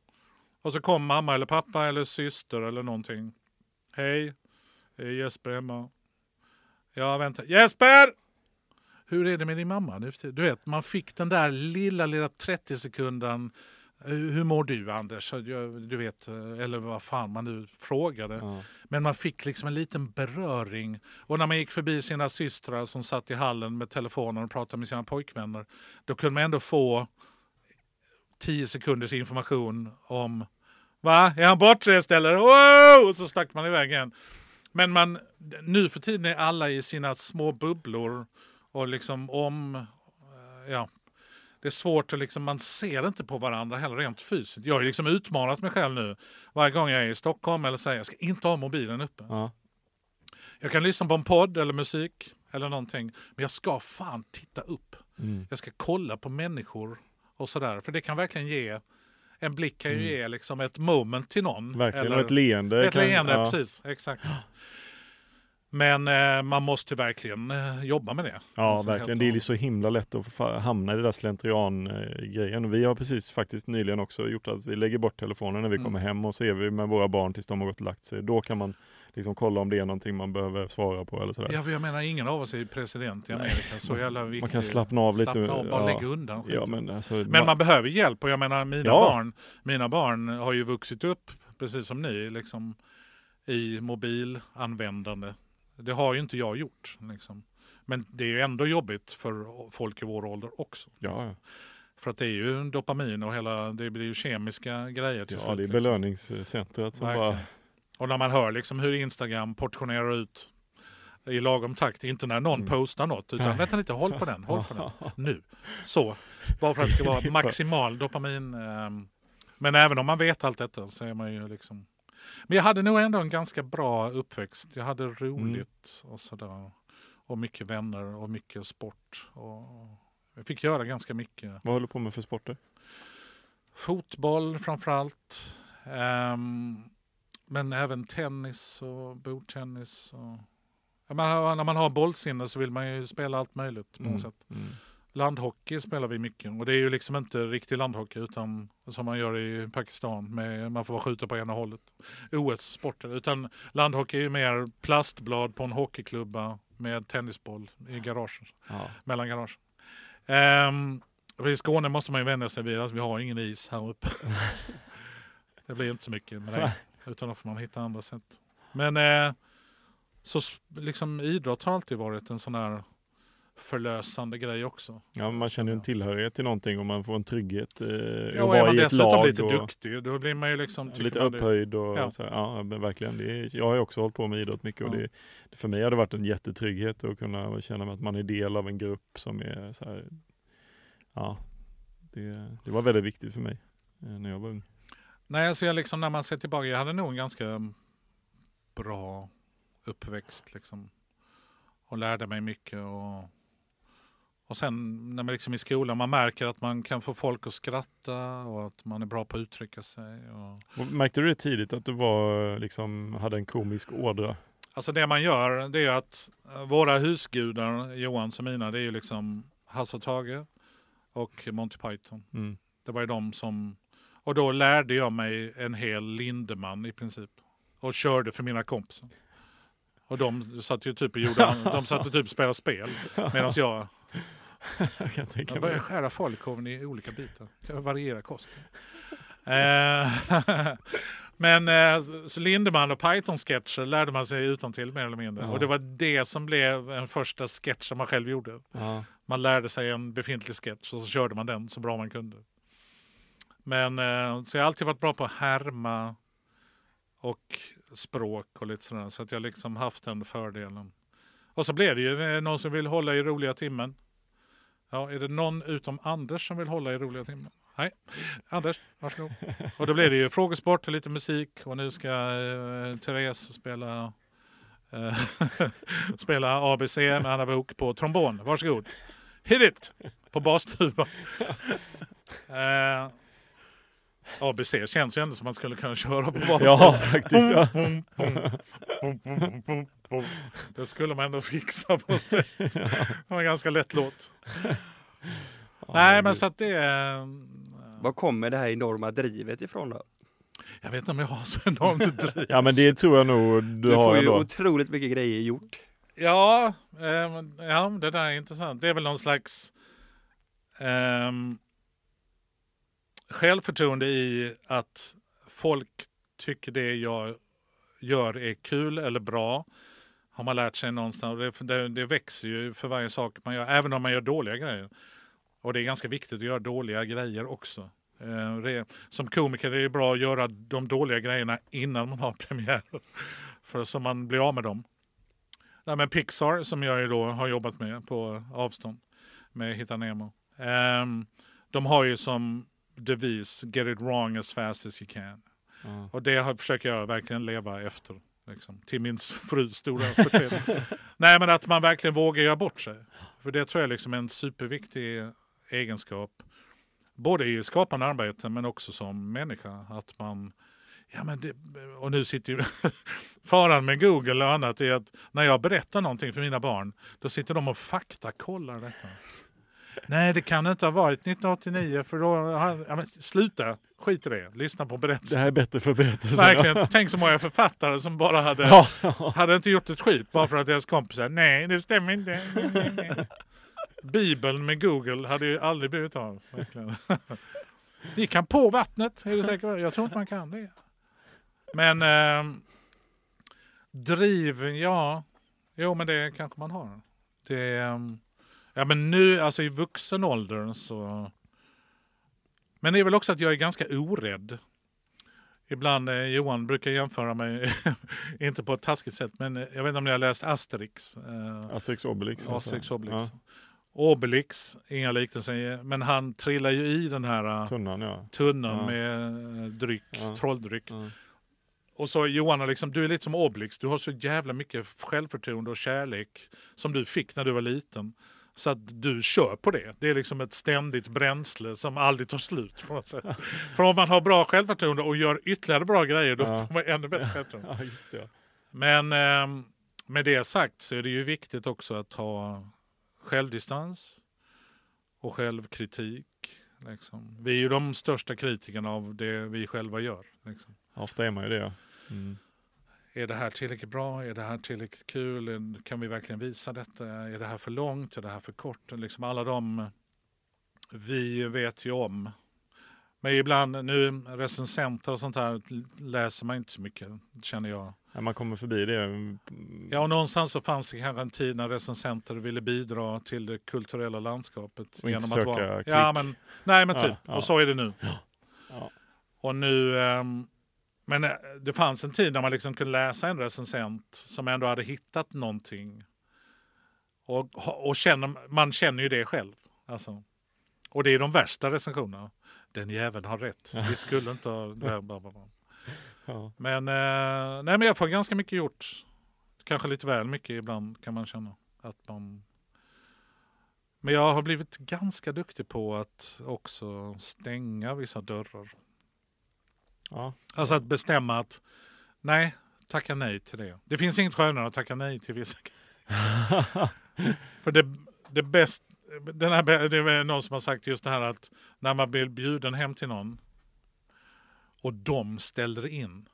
och så kom mamma eller pappa eller syster eller någonting. Hej, är Jesper hemma? Ja, vänta. Jesper! Hur är det med din mamma nu? Du vet, man fick den där lilla, lilla 30 sekunden. Hur mår du Anders? Du vet, eller vad fan man nu frågade. Ja. Men man fick liksom en liten beröring. Och när man gick förbi sina systrar som satt i hallen med telefonen och pratade med sina pojkvänner. Då kunde man ändå få 10 sekunders information om Va? Är han bortrest eller? Wow! Och så stack man iväg igen. Men man, nu för tiden är alla i sina små bubblor och liksom om... eh, Ja, det är svårt att liksom, man ser inte på varandra heller rent fysiskt. Jag har ju liksom utmanat mig själv nu varje gång jag är i Stockholm eller säger jag ska inte ha mobilen uppe. Ja. Jag kan lyssna på en podd eller musik eller någonting. Men jag ska fan titta upp. Mm. Jag ska kolla på människor och sådär. För det kan verkligen ge, en blick kan ju Mm. ge liksom ett moment till någon. Verkligen, Eller och ett leende. ett kan- leende, ja. precis. Exakt. Men eh, man måste verkligen eh, jobba med det. Ja, Alltså, verkligen. Det är så himla lätt att hamna i det där slentrian-grejen. Vi har precis faktiskt nyligen också gjort att vi lägger bort telefonen när vi Mm. kommer hem och så är vi med våra barn tills de har gått och lagt sig. Då kan man liksom kolla om det är någonting man behöver svara på eller sådär. Ja, för jag menar ingen av oss är president i. Amerika. Så Man- jävla viktigt. man kan slappna av lite. Slappna av, bara Ja. lägga undan. Ja, men alltså, Men man behöver hjälp och jag menar mina, Ja. barn, mina barn har ju vuxit upp precis som ni liksom, i mobilanvändande. Det har ju inte jag gjort. Liksom. Men det är ju ändå jobbigt för folk i vår ålder också. Ja, ja. För att det är ju dopamin och hela, det blir ju kemiska grejer till ja, slut. det är liksom. belöningscentret som Verkligen. bara... Och när man hör liksom hur Instagram portionerar ut i lagom takt, inte när någon Mm. postar något, utan Nej. vänta lite, håll på den, håll på den, nu. Så, bara för att det ska vara maximal dopamin. ehm. Men även om man vet allt detta så är man ju liksom... Men jag hade nog ändå en ganska bra uppväxt. Jag hade roligt och sådär. Och mycket vänner och mycket sport. Och jag fick göra ganska mycket. Vad håller du på med för sporter? Fotboll framförallt. Um, men även tennis och bordtennis. Och... Man, när man har bollsinne så vill man ju spela allt möjligt på något sätt. Mm. Landhockey spelar vi mycket och det är ju liksom inte riktig landhockey utan som man gör i Pakistan. Med, man får bara skjuta på ena hållet. OS-sporter. Utan landhockey är ju mer plastblad på en hockeyklubba med tennisboll i garaget Ja. mellan garagen. För I Skåne måste man ju vänja sig vid att vi har ingen is här uppe. det blir inte så mycket med det. Utan då får man hitta andra sätt. Men eh, så liksom idrott har alltid varit en sån här förlösande grej också. Ja, man känner en tillhörighet till någonting och man får en trygghet eh, Ja, och är vara man i ett dessutom lite och, duktig då blir man ju liksom... lite det- upphöjd och Ja. så här, ja men verkligen. Det är, jag har ju också hållit på med idrott mycket och Ja. det, för mig har det varit en jättetrygghet att kunna känna att man är del av en grupp som är så här, ja, det, det var väldigt viktigt för mig eh, när jag var ung. Nej, alltså jag liksom när man ser tillbaka, jag hade nog en ganska bra uppväxt liksom. Och lärde mig mycket och, och sen när man liksom i skolan, man märker att man kan få folk att skratta och att man är bra på att uttrycka sig. Och, Och Märkte du det tidigt att du var, liksom, hade en komisk ådra? alltså det man gör, det är att eh, våra husgudar, Johans och mina, det är ju liksom Hasse och Tage och Monty Python. Mm. Det var ju de som... Och då lärde jag mig en hel Lindeman i princip. Och körde för mina kompisar. Och de satt ju typ och gjorde, de satt och typ spelade spel. Medan jag, jag kan tänka jag mig. började skära falukorven i olika bitar. Kan variera kosten. Eh, Men eh, så Lindeman och Python-sketcher lärde man sig utan till mer eller mindre. Ja. Och det var det som blev en första sketch som man själv gjorde. Ja. Man lärde sig en befintlig sketch och så körde man den så bra man kunde. Men eh, så jag har alltid varit bra på att härma och språk och lite sådär. Så att jag liksom haft den fördelen. Och så blir det ju någon som vill hålla i roliga timmen. Ja, är det någon utom Anders som vill hålla i roliga timmen? Nej, Anders, varsågod. Och då blir det ju frågesport och lite musik och nu ska eh, Therese spela eh, spela ABC med Anna Bok på trombon. Varsågod. Hit it! På bastuba. Eh, ABC känns ju ändå som man skulle kunna köra på bas. Ja, faktiskt. Ja. Det skulle man ändå fixa på sätt. Det var en ganska lätt låt. Nej, men så att det är... Var kommer det här enorma drivet ifrån då? Jag vet inte om jag har så enormt driv. ja, men det tror jag nog du, Du har får ju ändå. otroligt mycket grejer gjort. Ja, ehm, ja, det där är intressant. Det är väl någon slags ehm, självförtroende i att folk tycker det jag gör är kul eller bra. Har man lärt sig någonstans. Det, det, det växer ju för varje sak man gör, även om man gör dåliga grejer. Och det är ganska viktigt att göra dåliga grejer också. Eh, som komiker är det bra att göra de dåliga grejerna innan man har premiär. För så man blir av med dem. Nej, men Pixar som jag ju då har jobbat med på avstånd med Hitta Nemo. Ehm, de har ju som devis Get it wrong as fast as you can. Ja. Och det har, försöker jag verkligen leva efter. Liksom, till min frus stora förtret. Nej men att man verkligen vågar göra bort sig. För det tror jag liksom är en superviktig egenskap. Både i skapande arbete men också som människa. Att man Ja, men det, och nu sitter ju faran med Google och annat är att när jag berättar någonting för mina barn då sitter de och faktakollar detta. Nej, det kan inte ha varit 1989 för då... Ja, men sluta, skit i det. Lyssna på Det berättelsen. här är bättre för berättelsen. Verkligen. Tänk så många författare som bara hade, Ja. hade inte gjort ett skit bara för att deras kompisar nej, det stämmer inte. Nej, nej, nej. Bibeln med Google hade ju aldrig blivit av. Verkligen. Gick han på vattnet? Är du säker? det? Jag tror inte man kan det. Men eh, driv, ja. Jo, men det kanske man har. Det, eh, ja, men nu, alltså i vuxen ålder så... Men det är väl också att jag är ganska orädd. Ibland, eh, Johan brukar jämföra mig, inte på ett taskigt sätt, men eh, jag vet inte om ni har läst Asterix? Eh, Asterix Obelix. alltså. Asterix Obelix. Ja, Obelix, inga liknelser, men han trillar ju i den här eh, tunnan ja. tunnan Ja. med eh, dryck, Ja. trolldryck. Och så Johan, liksom, du är lite som Obelix, du har så jävla mycket självförtroende och kärlek som du fick när du var liten. Så att du kör på det. Det är liksom ett ständigt bränsle som aldrig tar slut. på något sätt. För om man har bra självförtroende och gör ytterligare bra grejer då Ja. får man ännu bättre självförtroende. Ja. Men eh, med det sagt så är det ju viktigt också att ha självdistans och självkritik. Liksom. Vi är ju de största kritikerna av det vi själva gör. Liksom. Ofta är man ju det. ja. Mm. Är det här tillräckligt bra? Är det här tillräckligt kul? Kan vi verkligen visa detta? Är det här för långt? Är det här för kort? Liksom alla de vi vet ju om. Men ibland, nu recensenter och sånt här läser man inte så mycket, känner jag. Ja, man kommer förbi det. Ja, och någonstans så fanns det kanske en tid när recensenter ville bidra till det kulturella landskapet. Och inte att söka vara... klick. Ja, men, nej, men Ja, typ. ja. Och så är det nu. Ja. Och nu... ehm, men eh, det fanns en tid när man liksom kunde läsa en recensent som ändå hade hittat någonting. Och, och känner, man känner ju det själv. Alltså. Och det är de värsta recensionerna. Den jäveln har rätt. Vi skulle inte ha... Ja. Men, eh, nej, men jag får ganska mycket gjort. Kanske lite väl mycket ibland kan man känna. Att man... Men jag har blivit ganska duktig på att också stänga vissa dörrar. Ja. Alltså att bestämma att nej, tacka nej till det. Det finns inget skönare att tacka nej till vissa För det, det bäst, den här, det är någon som har sagt just det här att när man blir bjuden hem till någon och de ställer in.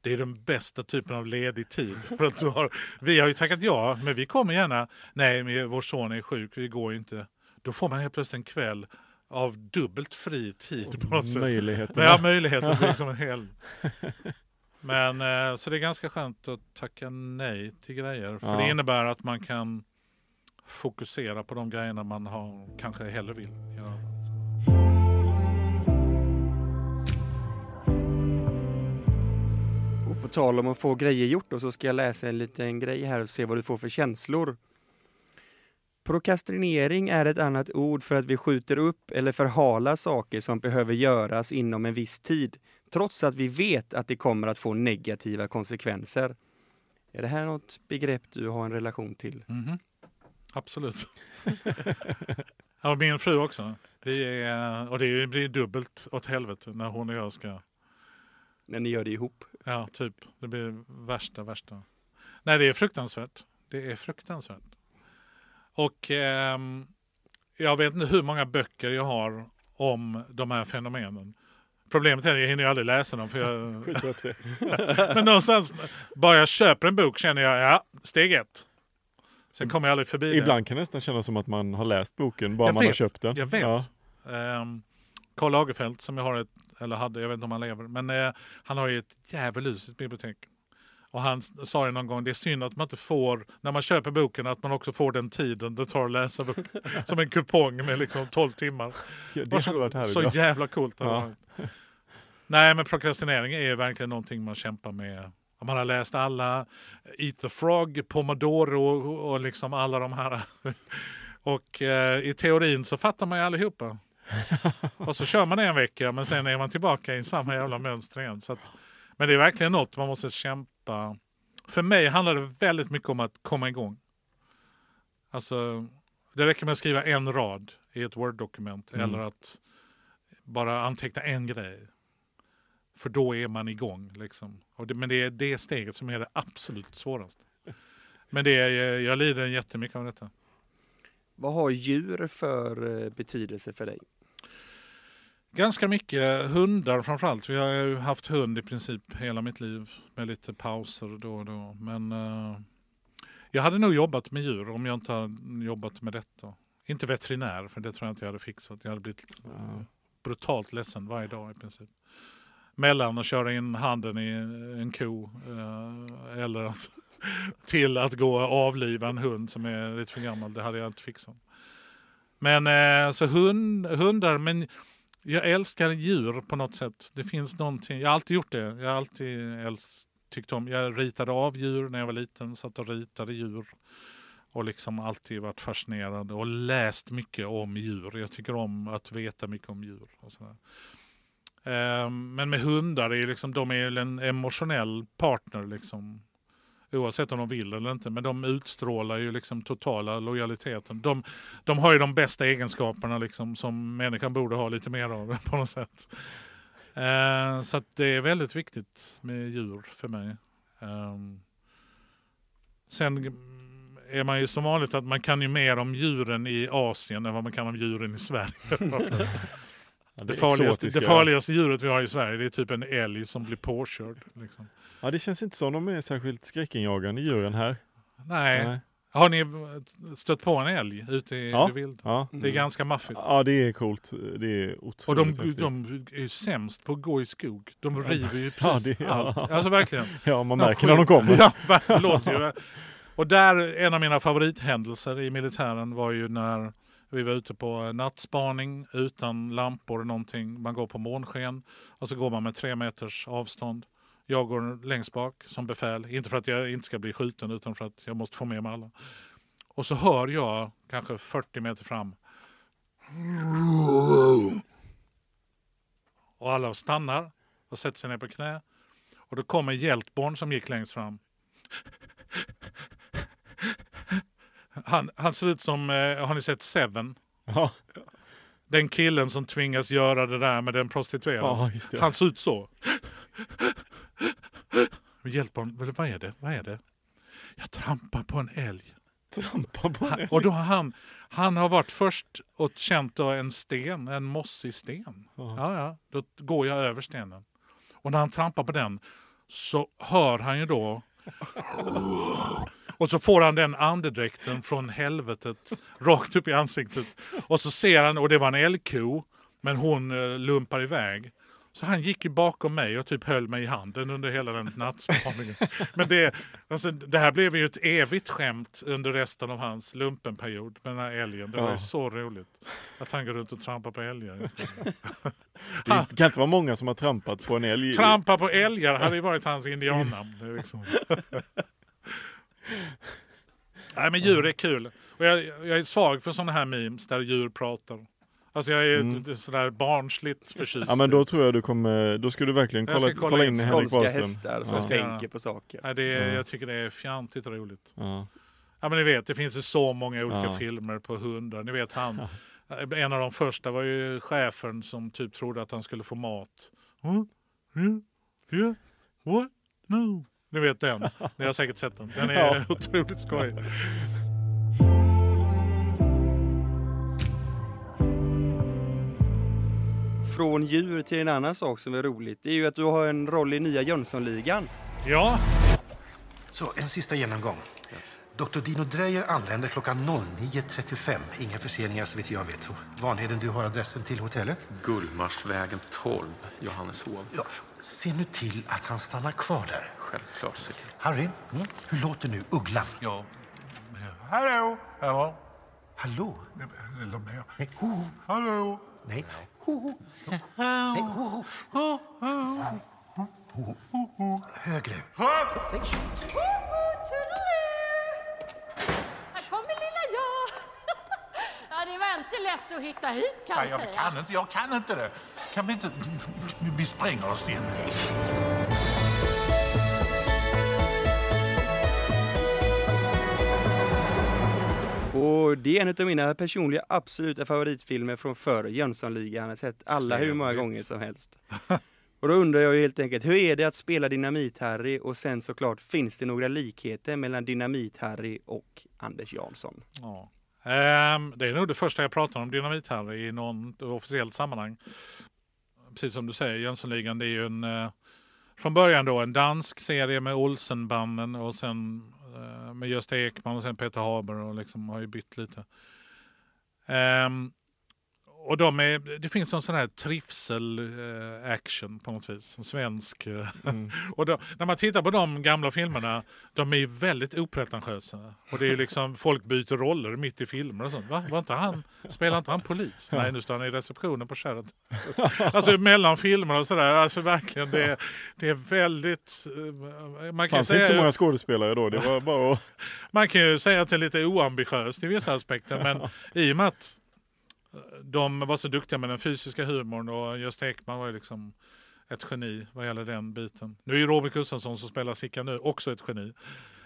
Det är den bästa typen av ledig tid. För att du har, vi har ju tackat ja, men vi kommer gärna. Nej, men vår son är sjuk, vi går inte. Då får man helt plötsligt en kväll av dubbelt fri tid på något sätt. Möjligheten. Men jag har möjlighet att bli liksom en hel... Men eh, så det är ganska skönt att tacka nej till grejer. För Ja. det innebär att man kan fokusera på de grejerna man har, kanske hellre vill göra. Och på tal om att få grejer gjort då, så ska jag läsa en liten grej här och se vad du får för känslor. Prokrastinering är ett annat ord för att vi skjuter upp eller förhalar saker som behöver göras inom en viss tid, trots att vi vet att det kommer att få negativa konsekvenser. Är det här något begrepp du har en relation till? Mhm. Absolut. ja, min fru också. Det är, och det blir dubbelt åt helvete när hon och jag ska När ni gör det ihop? Ja, typ. Det blir värsta, värsta. Nej, det är fruktansvärt. Det är fruktansvärt. Och ehm, jag vet inte hur många böcker jag har om de här fenomenen. Problemet är att jag hinner aldrig läsa dem. För jag... Upp det. Men någonstans, bara jag köper en bok känner jag, ja, steg ett. Sen kommer jag aldrig förbi det. Ibland kan det nästan kännas som att man har läst boken bara Jag man har vet, köpt den. Jag vet. Ja. Ehm, Karl Lagerfeld som jag har ett, eller hade, jag vet inte om han lever, men eh, han har ju ett djävulusiskt bibliotek. Och han sa ju någon gång, det är synd att man inte får, när man köper boken, att man också får den tiden det tar att läsa boken. Som en kupong med liksom 12 timmar. Ja, det hade varit härligt. Så ja. jävla coolt. hade Ja. varit. Nej men prokrastinering är ju verkligen någonting man kämpar med. Om man har läst alla, Eat the Frog, Pomodoro och, liksom alla de här. Och eh, i teorin så fattar man ju allihopa. och så kör man en vecka men sen är man tillbaka i samma jävla mönster igen. Så att, men det är verkligen något man måste kämpa. För mig handlar det väldigt mycket om att komma igång. Alltså, det räcker med att skriva en rad i ett Word-dokument Mm. eller att bara anteckna en grej. För då är man igång. Liksom. Det, men det är det steget som är det absolut svåraste. Men det är, jag lider jättemycket av detta. Vad har djur för eh, betydelse för dig? Ganska mycket hundar framförallt. Vi har ju haft hund i princip hela mitt liv med lite pauser då och då. Men eh, jag hade nog jobbat med djur om jag inte hade jobbat med detta. Inte veterinär, för det tror jag inte jag hade fixat. Jag hade blivit eh, brutalt ledsen varje dag i princip. Mellan att köra in handen i en ko eh, eller att, till att gå och avliva en hund som är lite för gammal. Det hade jag inte fixat. Men eh, så hund, hundar, men jag älskar djur på något sätt. Det finns någonting, jag har alltid gjort det. Jag har alltid älsk, tyckt om, jag ritade av djur när jag var liten, satt och ritade djur. Och liksom alltid varit fascinerad och läst mycket om djur. Jag tycker om att veta mycket om djur. Och sådär. Ehm, men med hundar, är liksom, de är en emotionell partner. Liksom. Oavsett om de vill eller inte. Men de utstrålar ju liksom totala lojaliteten. De, de har ju de bästa egenskaperna liksom, som människan borde ha lite mer av på något sätt. Eh, så att det är väldigt viktigt med djur för mig. Ehm, sen är man ju som vanligt att man kan ju mer om djuren i Asien än vad man kan om djuren i Sverige. Ja, det, farligaste, det farligaste djuret vi har i Sverige det är typ en älg som blir påkörd. Liksom. Ja, det känns inte som de är särskilt skräckinjagande djuren här. Nej. Nej. Har ni stött på en älg ute i Ja. det vilda? Ja. Det är ganska maffigt. ja, det är coolt. Det är otroligt Och de, häftigt. de är ju sämst på att gå i skog. De river ju precis ja. allt. Alltså verkligen. Ja, man märker när de kommer. Ja, det låter ju. Och där, en av mina favorithändelser i militären var ju när vi var ute på eh, nattspaning utan lampor eller någonting. Man går på månsken och så går man med tre meters avstånd. Jag går längst bak som befäl, inte för att jag inte ska bli skjuten utan för att jag måste få med mig alla. Och så hör jag, kanske 40 meter fram, och alla stannar och sätter sig ner på knä. Och då kommer Hjältborn som gick längst fram. Han, han ser ut som, eh, har ni sett Seven? Ja, Den killen som tvingas göra det där med den prostituerade. ja just det. Han ser ut så. Hjältbarn, vad vad är det? Vad är det? Jag trampar på en älg. trampar på en Och då har han, han har varit först och känt en sten, en mossig sten. Ja. Ja, ja, då går jag över stenen. Och när han trampar på den så hör han ju då och så får han den andedräkten från helvetet rakt upp i ansiktet. Och så ser han, och det var en älgko, men hon eh, lumpar iväg. Så han gick ju bakom mig och typ höll mig i handen under hela den nattspaningen. Men det, alltså, det här blev ju ett evigt skämt under resten av hans lumpenperiod med den här älgen. Det var ju så roligt att han går runt och trampar på älgar. Det kan inte vara många som har trampat på en älg. Trampa på älgar hade ju varit hans indiannamn. Liksom. Nej men djur är kul. Och jag, jag är svag för sådana här memes där djur pratar. Alltså jag är Mm. sådär barnsligt förtjust. Ja men då tror jag du kommer, då ska du verkligen kolla, kolla kolla in in Henrik Wahlström. hästar som Ja. tänker på saker. Nej, det är, Ja. Jag tycker det är fjantigt roligt. Ja. Ja men ni vet, det finns ju så många olika Ja. filmer på hundar. Ni vet han, en av de första var ju chefen som typ trodde att han skulle få mat. Huh? Yeah? Yeah? What? No. Ni vet den, ni har säkert sett den. Den är Ja. otroligt skoj. Från djur till en annan sak som är roligt. Det är ju att du har en roll i nya Jönssonligan. Ja, Så, en sista genomgång. Dr. Dino Dreyer anländer klockan 09.35. Inga förseningar så vitt jag vet. Vanheden, du har adressen till hotellet? Gullmarsvägen 12, Johanneshov. Ja, se nu till att han stannar kvar där. Självklart. Harry, mm, hur låter nu ugglan? Ja. Hallå! Hallå? Hallå? Eller mer. Nej, ho, ho. Hallå? Nej, ho, ho. Nej, ho, ho. Ho, ho. Högre. Här kommer lilla jag. Ja, det var inte lätt att hitta hit kan jag jag säga. kan inte, jag kan inte det. Kan vi inte... Vi spränger oss igen. Och det är en av mina personliga absoluta favoritfilmer från förr, Jönssonligan. Jag har sett alla hur många gånger som helst. Och då undrar jag helt enkelt, hur är det att spela Dynamit-Harry och sen såklart, finns det några likheter mellan Dynamit-Harry och Anders Jansson? Ja. Ehm, det är nog det första jag pratar om Dynamit-Harry i någon officiellt sammanhang. Precis som du säger, Jönssonligan det är ju en eh, från början då en dansk serie med Olsenbanden och sen med Gösta Ekman och sen Peter Haber och liksom har ju bytt lite. Um, och de är, det finns en sån här trivsel eh, action på något vis, en svensk. eh, och då, när man tittar på de gamla filmerna, de är ju väldigt opretentiösa. Och det är ju liksom, folk byter roller mitt i filmer och sånt. Va? Var inte han, spelar inte han polis? Nej, nu står han i receptionen på Sheraton. Alltså mellan filmer och sådär, alltså verkligen det, är- det är väldigt... eh, Man kan, fanns inte så säga, många skådespelare då, det var bara att... man kan ju säga att det är lite oambitiöst i vissa aspekter, men i och med att de var så duktiga med den fysiska humorn och Gösta Ekman var ju liksom ett geni vad gäller den biten. Nu är ju Robert Gustafsson som spelar Sickan nu också ett geni.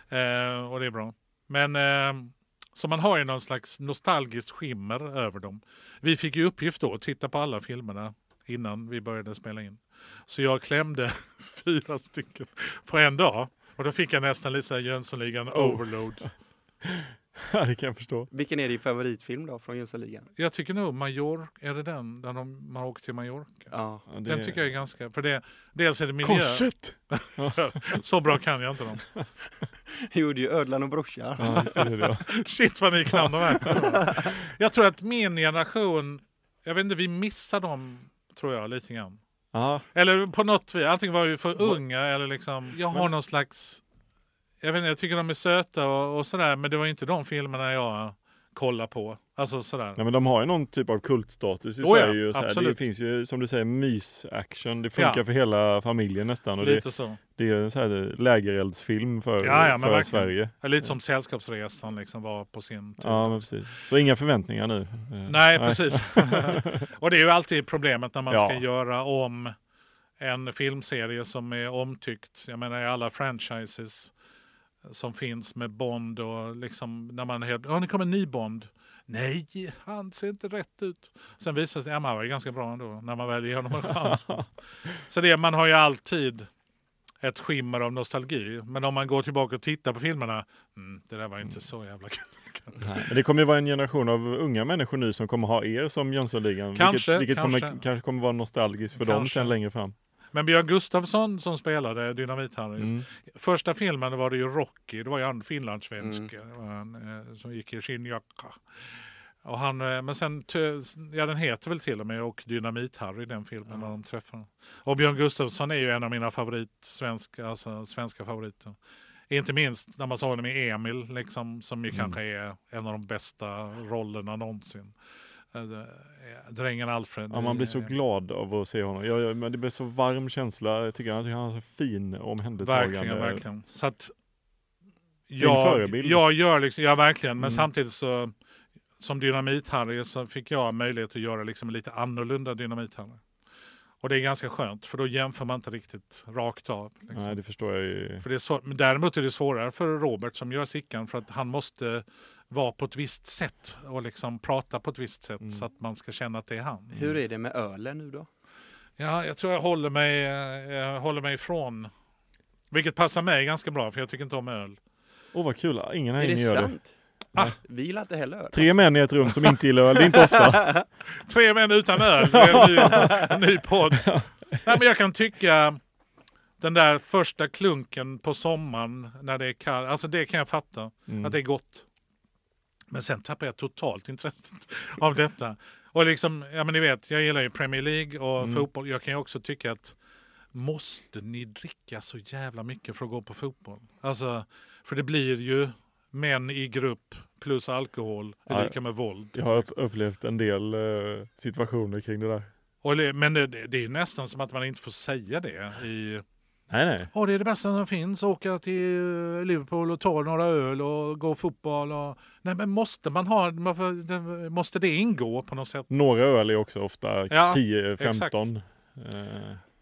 Eh, och det är bra. Men eh, så man har ju någon slags nostalgiskt skimmer över dem. Vi fick ju uppgift då att titta på alla filmerna innan vi började spela in. Så jag klämde fyra stycken på en dag. Och då fick jag nästan lite Jönssonligan overload. Ja, det kan jag förstå. Vilken är din favoritfilm då från Jönssonligan? Jag tycker nog Major, är det den där de, man åker till Mallorca? Ja, det- Den tycker jag är ganska, för det, dels är det miljö. Korset! Så bra kan jag inte dem. gjorde ju Ödlan och brorsan. Ja, det, det. Shit vad ni kan de här. Jag tror att min generation, jag vet inte, vi missar dem tror jag lite grann. Ja, Eller på något vis, antingen var vi för unga eller liksom, jag har någon slags, jag vet inte, jag tycker de är söta och, och sådär, men det var inte de filmerna jag kollar på. Alltså sådär. Nej, men de har ju någon typ av kultstatus i Oh ja, Sverige. och så här. Det finns ju som du säger mys-action. Det funkar Ja. för hela familjen nästan. Och det, Lite så. det är en så här lägereldsfilm för, Ja, ja, för verkligen. Sverige. Ja, Lite som Sällskapsresan liksom var på sin tid. Ja, men precis. Så inga förväntningar nu. Eh, Nej, precis. och det är ju alltid problemet när man Ja. ska göra om en filmserie som är omtyckt. Jag menar i alla franchises som finns med Bond och liksom när man helt, ja det kommer en ny Bond. Nej, han ser inte rätt ut. Sen visar det sig, ja han var ju ganska bra ändå när man väl ger honom en chans. Så det, man har ju alltid ett skimmer av nostalgi. Men om man går tillbaka och tittar på filmerna, mm, det där var inte så jävla kul. Nej, Men det kommer ju vara en generation av unga människor nu som kommer ha er som Jönssonligan. Kanske, vilket, vilket kanske. Kommer, kanske kommer vara nostalgiskt för dem Kanske. sen längre fram. Men Björn Gustafsson som spelade Dynamit-Harry. Mm. Första filmen var det ju Rocky, det var ju han finlandssvensk var han, eh, som gick i skinnjacka. Och han, eh, men sen, ja den heter väl till och med och Dynamit-Harry den filmen när de träffar. Och Björn Gustafsson är ju en av mina favorit, svenska, alltså, svenska favoriter. Inte minst när man såg honom i Emil, liksom, som ju kanske är en av de bästa rollerna någonsin. Eh, eh, Drängen Alfred. Ja, man blir så i- glad av att se honom. Jag, jag, men det blir så varm känsla. Jag tycker, tycker han har så fin omhändertagande. Verkligen, verkligen. Så att jag, jag gör liksom, ja verkligen, men Mm. samtidigt så som Dynamit-Harry så fick jag möjlighet att göra liksom lite annorlunda Dynamit-Harry. Och det är ganska skönt för då jämför man inte riktigt rakt av. Liksom. Nej, det förstår jag ju. För det är svår, men däremot är det svårare för Robert som gör Sickan för att han måste vara på ett visst sätt och liksom prata på ett visst sätt Mm. så att man ska känna att det är han. Hur är det med ölen nu då? Ja, jag tror jag håller mig, eh, jag håller mig ifrån. Vilket passar mig ganska bra för jag tycker inte om öl. Åh vad kul, ingen här Är det inne gör det. sant? Ah. Vi gillar inte heller öl. Tre män i ett rum som inte gillar öl, det är inte ofta. Tre män utan öl, det är en ny, en ny podd. Nej, men jag kan tycka den där första klunken på sommaren när det är kallt, alltså det kan jag fatta, Mm. att det är gott. Men sen tappar jag totalt intresset av detta. Och liksom, ja men ni vet, jag gillar ju Premier League och Mm. fotboll. Jag kan ju också tycka att måste ni dricka så jävla mycket för att gå på fotboll? Alltså, för det blir ju män i grupp plus alkohol är lika med våld. Jag har upp, upplevt en del eh, situationer kring det där. Och men det, det är nästan som att man inte får säga det. I, Nej, nej. Åh, det är det bästa som finns, åka till Liverpool och ta några öl och gå fotboll. Och... Nej, men måste man ha, måste det ingå på något sätt? Några öl är också ofta Ja, 10-15.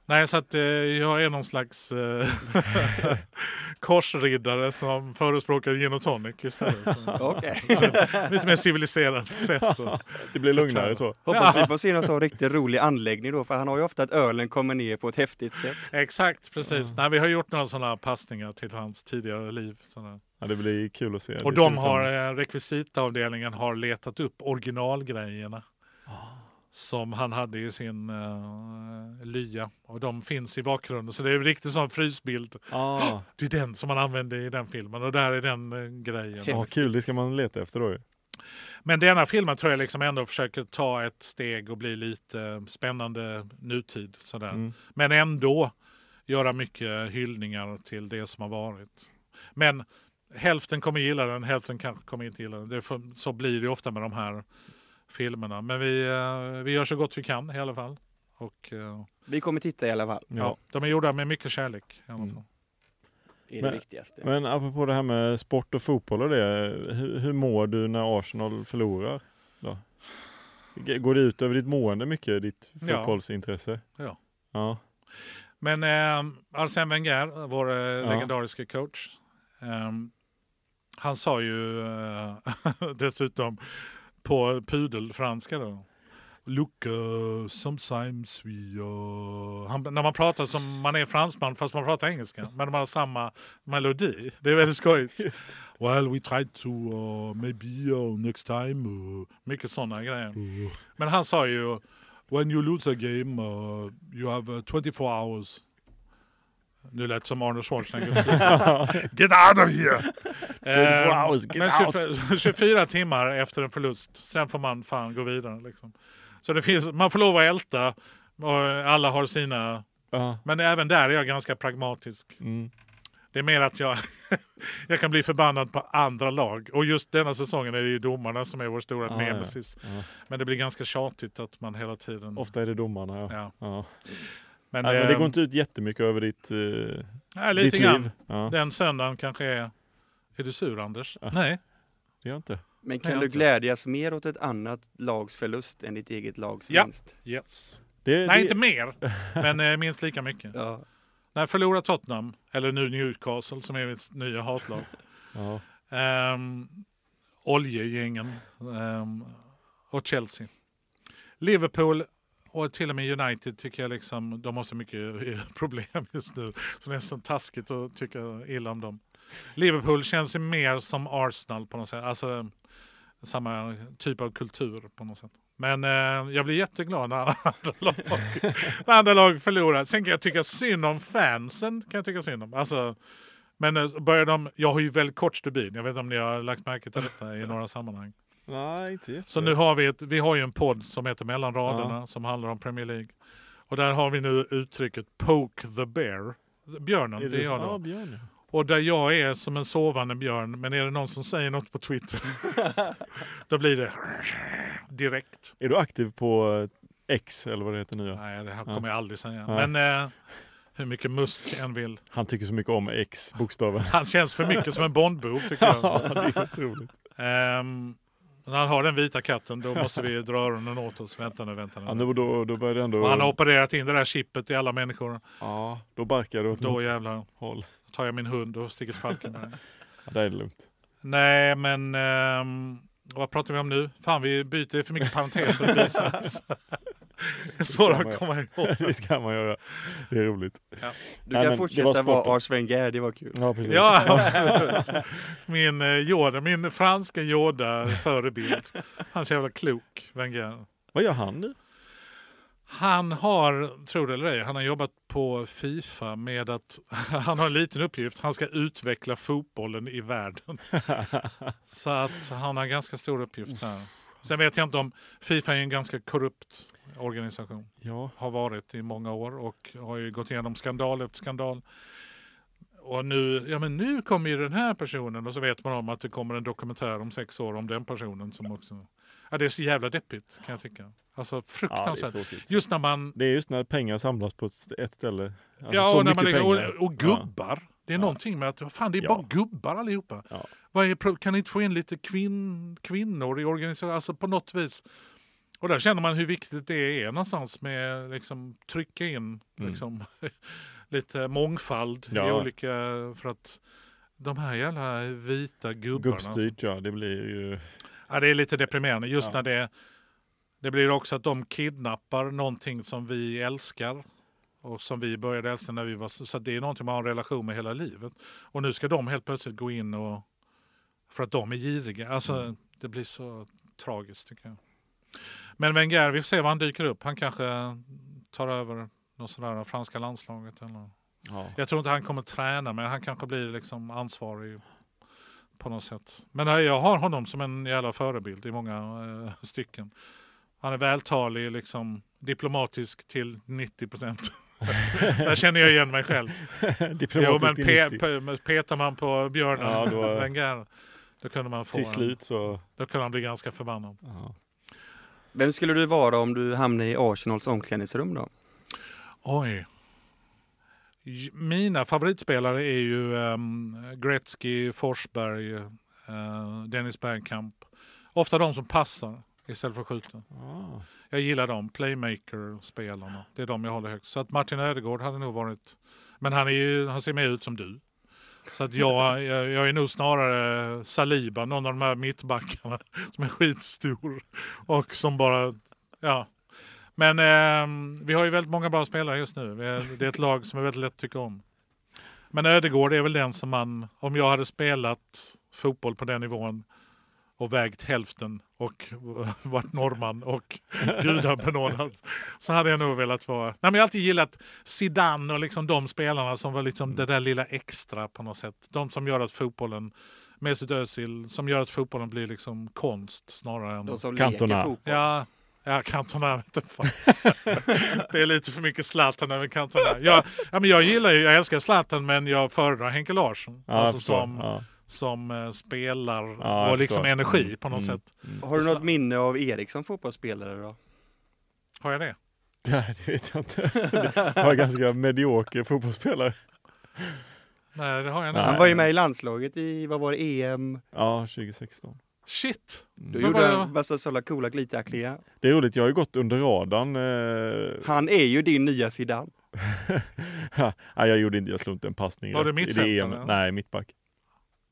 Nej, så att eh, jag är någon slags eh, korsriddare som förespråkar gin och tonic istället. Okej. Lite mer civiliserat sätt. Det blir lugnare så. Hoppas vi får se någon sån riktigt rolig anläggning då, för han har ju ofta att ölen kommer ner på ett häftigt sätt. exakt, precis. Nej, vi har gjort några sådana passningar till hans tidigare liv. Sådana. Ja, det blir kul att se. Och de har, eh, rekvisitaavdelningen har letat upp originalgrejerna. Som han hade i sin uh, lya. Och de finns i bakgrunden. Så det är en riktig sån frysbild. Ah, Det är den som man använde i den filmen. Och där är den eh, grejen. ja, kul, det ska man leta efter då ju. Men denna filmen tror jag liksom ändå försöker ta ett steg och bli lite spännande nutid. Sådär. Mm. Men ändå göra mycket hyllningar till det som har varit. Men hälften kommer gilla den, hälften kanske kommer inte gilla den. För, så blir det ofta med de här filmerna. Men vi, eh, vi gör så gott vi kan i alla fall. Och, eh, Vi kommer titta i alla fall. ja. Ja. de är gjorda med mycket kärlek. I alla Mm. fall. Det är Men- det viktigaste. Men apropå det här med sport och fotboll och det. Hur, hur mår du när Arsenal förlorar? Då? Går det ut över ditt mående mycket, ditt Ja. fotbollsintresse? Ja. Ja. Men eh, Arsène Wenger, vår eh, legendariska coach, eh, han sa ju eh, dessutom på pudelfranska då. Look, uh, sometimes we... Uh... Han, när man pratar som man är fransman fast man pratar engelska. Men man har samma melodi. Det är väldigt skojigt. Well, we tried to uh, maybe uh, next time. Uh, mycket sådana grejer. Men han sa ju When you lose a game uh, you have uh, 24 hours. Nu lät som Arnold Schwarzenegger. Get out of here! 24 Eh, hours, get men out. 24, 24 timmar efter en förlust, sen får man fan gå vidare. Liksom. Så det finns, man får lov att älta, och alla har sina... Ja. Men även där är jag ganska pragmatisk. Mm. Det är mer att jag, jag kan bli förbannad på andra lag. Och just denna säsongen är det ju domarna som är vår stora Ah, ja. nemesis. Ja. Men det blir ganska tjatigt att man hela tiden... Ofta är det domarna. Ja. Ja. Ja. Men, Nej, men det ehm, går inte ut jättemycket över ditt, eh, nej, lite ditt grann. liv. Ja. Den söndagen kanske är... Är du sur Anders? Ja. Nej. Det gör inte. Men Nej, kan jag du inte. glädjas mer åt ett annat lags förlust än ditt eget lags Ja. vinst? Yes. Det, Nej, det, inte mer. Men eh, minst lika mycket. Ja. När förlorar Tottenham, eller nu Newcastle som är mitt nya hatlag. Ja. Um, oljegängen ehm, och Chelsea. Liverpool och till och med United tycker jag liksom, de har så mycket eh, problem just nu. Så det är nästan taskigt att tycka illa om dem. Liverpool känns ju mer som Arsenal på något sätt. Alltså samma typ av kultur på något sätt. Men eh, jag blir jätteglad när andra lag, när andra lag förlorar. Sen kan jag tycka synd om fansen. Kan jag tycka synd om. Alltså, men eh, börjar de, jag har ju väldigt kort stubin. Jag vet inte om ni har lagt märke till detta i några sammanhang. Nej, inte jätte. Så nu har vi, ett, vi har ju en podd som heter Mellan raderna som handlar om Premier League. Och där har vi nu uttrycket Poke the Bear. Björnen, är det är jag då. Ja, Björn. ja. Och där jag är som en sovande björn, men är det någon som säger något på Twitter, då blir det direkt. Är du aktiv på eh, X eller vad det heter nu? ja? Nej, det här kommer jag aldrig säga. Nej. Men eh, hur mycket Musk än vill. Han tycker så mycket om X-bokstaven. Han känns för mycket som en Bondbov tycker jag. ja, det är otroligt. Ehm, när han har den vita katten, då måste vi dra öronen åt oss. Vänta nu, vänta nu. Ja, nu, då, då börjar det ändå... Och han har opererat in det där chippet i alla människor. Ja, då barkar du åt Då jävlar håll. tar jag min hund och sticker till Falkenberg. Ja, där är det lugnt. Nej, men ehm, vad pratar vi om nu? Fan, vi byter för mycket parenteser. Så att- komma ihåg. det ska man göra. Det är roligt. Du Nej, kan var fortsätta vara sporten. Ars Wenger, det var kul. Ja, precis. Ja, absolut. Min eh, Yoda, min franska Yoda förebild. Han är så jävla klok, Wenger. Vad gör han nu? Han har, tror det eller ej, han har jobbat på Fifa med att han har en liten uppgift. Han ska utveckla fotbollen i världen. Så att han har en ganska stor uppgift där. Sen vet jag inte om Fifa är en ganska korrupt organisation. Ja, Har varit i många år och har ju gått igenom skandal efter skandal. Och nu, ja men nu kommer ju den här personen och så vet man om att det kommer en dokumentär om sex år om den personen som också... Ja det är så jävla deppigt kan jag tycka. Alltså ja fruktansvärt. tråkigt. Just när man Det är just när pengar samlas på ett ställe. Alltså, ja, så och, när man, pengar. och, och gubbar. Det är Ja. någonting med att fan, det är Ja. bara gubbar allihopa. Ja. Vad är, kan ni inte få in lite kvinn, kvinnor i organisationen? Alltså på något vis. Och där känner man hur viktigt det är någonstans med liksom trycka in Mm. liksom, lite mångfald i Ja. olika... För att de här jävla vita gubbarna. Gubbstyrt ja, det blir ju... Ja, det är lite deprimerande just Ja. när det, det blir också att de kidnappar någonting som vi älskar och som vi började älska när vi var så det är någonting man har en relation med hela livet. Och nu ska de helt plötsligt gå in och för att de är giriga. Alltså Mm. det blir så tragiskt tycker jag. Men Wenger, vi får se var han dyker upp. Han kanske tar över något sådär franska landslaget eller Ja. jag tror inte han kommer träna men han kanske blir liksom ansvarig på något sätt. Men nej, jag har honom som en jävla förebild i många eh, stycken. Han är vältalig, liksom diplomatisk till 90 procent. Där känner jag igen mig själv. Jo, men pe, pe, pe, petar man på björnen, Ja, då- Wenger, då kunde man få Till slut så... Då kunde han bli ganska förbannad. Ja. Vem skulle du vara om du hamnade i Arsenals omklädningsrum då? Oj. Mina favoritspelare är ju um, Gretzky, Forsberg, eh, Dennis Bergkamp. Ofta de som passar istället för att skjuta. Ah. Jag gillar dem, playmaker-spelarna. Det är de jag håller högst. Så att Martin Ödegård hade nog varit... Men han, är ju, han ser mer ut som du. Så att jag, jag, jag är nog snarare Saliba, någon av de här mittbackarna som är skitstor och som bara... Ja. Men eh, vi har ju väldigt många bra spelare just nu. Det är ett lag som är väldigt lätt att tycka om. Men Ödegård är väl den som man, om jag hade spelat fotboll på den nivån och vägt hälften och varit norrman och gudabenådad så hade jag nog velat vara... Nej, men jag har alltid gillat Zidane och liksom de spelarna som var liksom det där lilla extra på något sätt. De som gör att fotbollen, Mesut Özil, som gör att fotbollen blir liksom konst snarare än... De som Cantona. leker fotboll. Ja, ja Cantona vet inte fan. Det är lite för mycket Zlatan över Cantona. Jag, ja, men jag gillar ju, jag älskar Zlatan men jag föredrar Henke Larsson. Ja, alltså som, Ja. Som eh, spelar Ja, jag och liksom energi på något Mm. sätt. Har du något minne av Erik som fotbollsspelare då? Har jag det? Nej, det vet jag inte. Jag var ganska medioker fotbollsspelare. Nej, det har jag inte. Han var ju med i landslaget i, vad var det, EM? Ja, 2016. Shit! Då Men gjorde han massa sådana coola glittacklingar. Det är roligt, jag har ju gått under radarn. Eh, Han är ju din nya Zidane. ja, jag gjorde inte, jag slog inte en passning Var du det mittfältare, EM. eller? Nej, mittback.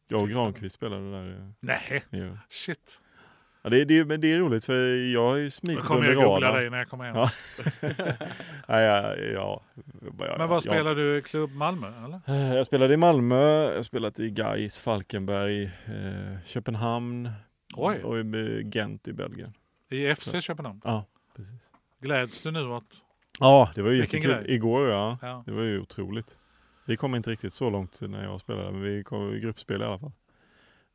Jag och. Granqvist spelade där. Nej, eh, Ja. shit. Ja, det, det, men det är roligt för jag har ju smitit kommer under jag googla radarn. dig när jag kommer hem. Ja. ja, ja, ja, ja, Men vad spelar du i klubb Malmö eller? Eh, Jag spelade i Malmö, jag har spelat i Gais, Falkenberg, eh, Köpenhamn Oj. och i Gent i Belgien. I FC Köpenhamn? Ja, precis. Gläds du nu åt... Ja, det var ju jättekul. Igår ja, Ja. det var ju otroligt. Vi kom inte riktigt så långt när jag spelade, men vi kom i gruppspel i alla fall.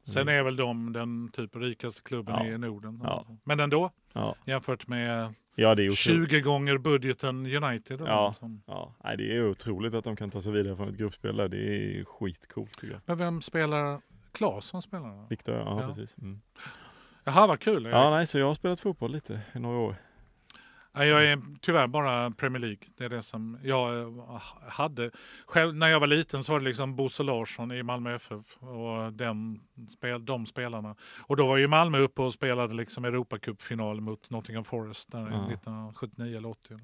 Sen är väl de den typ rikaste klubben Ja. i Norden. Ja. Men ändå, Ja, jämfört med ja det är otroligt. 20 gånger budgeten United. Ja. som- Ja, nej, det är otroligt att de kan ta sig vidare från ett gruppspel där. Det är skitcoolt tycker jag. Men vem spelar? Claesson spelar? Viktor, ja, Ja. precis. Mm. Jaha, vad kul. Ja, nej, så jag har spelat fotboll lite i några år. Jag är tyvärr bara Premier League. Det är det som jag eh, hade. Själv, när jag var liten så var det liksom Bosse Larsson i Malmö FF och den, spel, de spelarna. Och då var ju Malmö uppe och spelade liksom Europacupfinal mot Nottingham Forest där Ja. 1979 eller 80.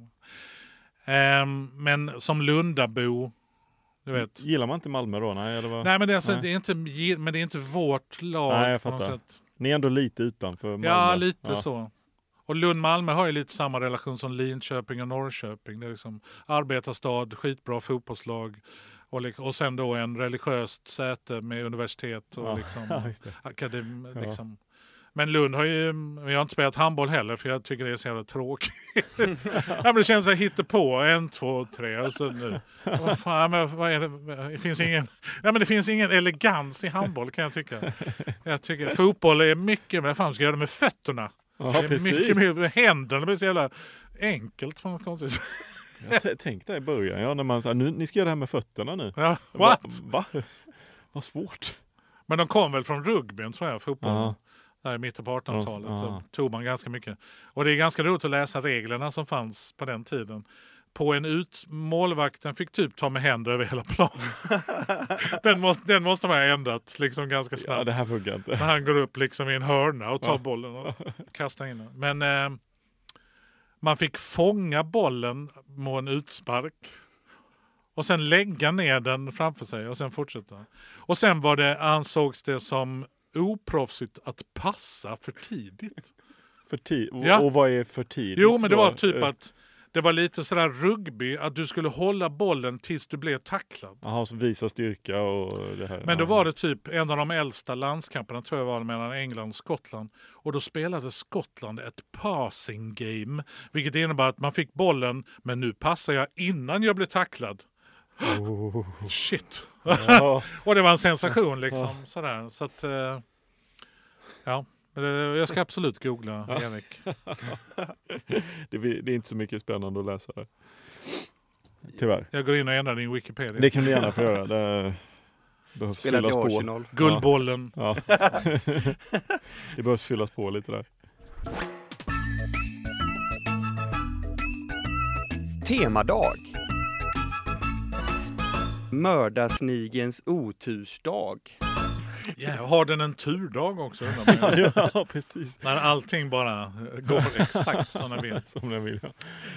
Ehm, men som Lundabo, du vet. Gillar man inte Malmö då? Nej, eller vad? Nej men det är, alltså, Nej. det är inte, men det är inte vårt lag Nej, jag fattar. Ni är ändå lite utanför Malmö. Ja, lite Ja. så. Och Lund-Malmö har ju lite samma relation som Linköping och Norrköping. Det är liksom arbetarstad, skitbra fotbollslag och, och sen då en religiöst säte med universitet och Ja, liksom, ja, just det. akadem, Ja. liksom. Men Lund har ju, jag har inte spelat handboll heller för jag tycker det är så jävla tråkigt. ja, men det känns som att på en, två, tre och så nu. Vad fan, men vad är det? Det finns ingen, ja, men det finns ingen elegans i handboll kan jag tycka. Jag tycker fotboll är mycket, men fan ska jag göra det med fötterna. Ja, det är precis. mycket mer med händerna, det blir så jävla enkelt på något konstigt sätt. Jag tänkte i början, ja, när man sa nu, ni ska göra det här med fötterna nu. Ja, Va? what? Va? Vad svårt. Men de kom väl från rugbyn tror jag, fotbollen. Ja. Där i mitten på 1800-talet Ja. så tog man ganska mycket. Och det är ganska roligt att läsa reglerna som fanns på den tiden. På en ut, målvakten fick typ ta med händer över hela planen. den, måste, den måste man ha ändrat liksom ganska snabbt. Ja, det här funkar inte. När han går upp liksom i en hörna och tar Ja. bollen och kastar in den. Men eh, man fick fånga bollen med en utspark. Och sen lägga ner den framför sig och sen fortsätta. Och sen var det, ansågs det som oproffsigt att passa för tidigt. För tid. Ja. Och vad är för tidigt? Jo men det var typ att det var lite sådär rugby, att du skulle hålla bollen tills du blev tacklad. Jaha, så visa styrka och det här. Men då Ja. var det typ en av de äldsta landskamperna tror jag var mellan England och Skottland. Och då spelade Skottland ett passing game. Vilket innebar att man fick bollen, men nu passar jag innan jag blir tacklad. Oh. Shit! Ja. och det var en sensation liksom. Sådär. Så att, eh, ja. Jag ska absolut googla Erik. det, blir- det är inte så mycket spännande att läsa där. Tyvärr. Jag går in och ändrar din Wikipedia. Det kan du gärna få göra. Det behövs Spelat i fyllas på. Arsenal. Guldbollen. Ja. det behövs fyllas på lite där. Temadag. Mördarsnigens otursdag. Ja, har den en turdag också? ja, precis. När allting bara går exakt som den vill. Som den vill. Ja.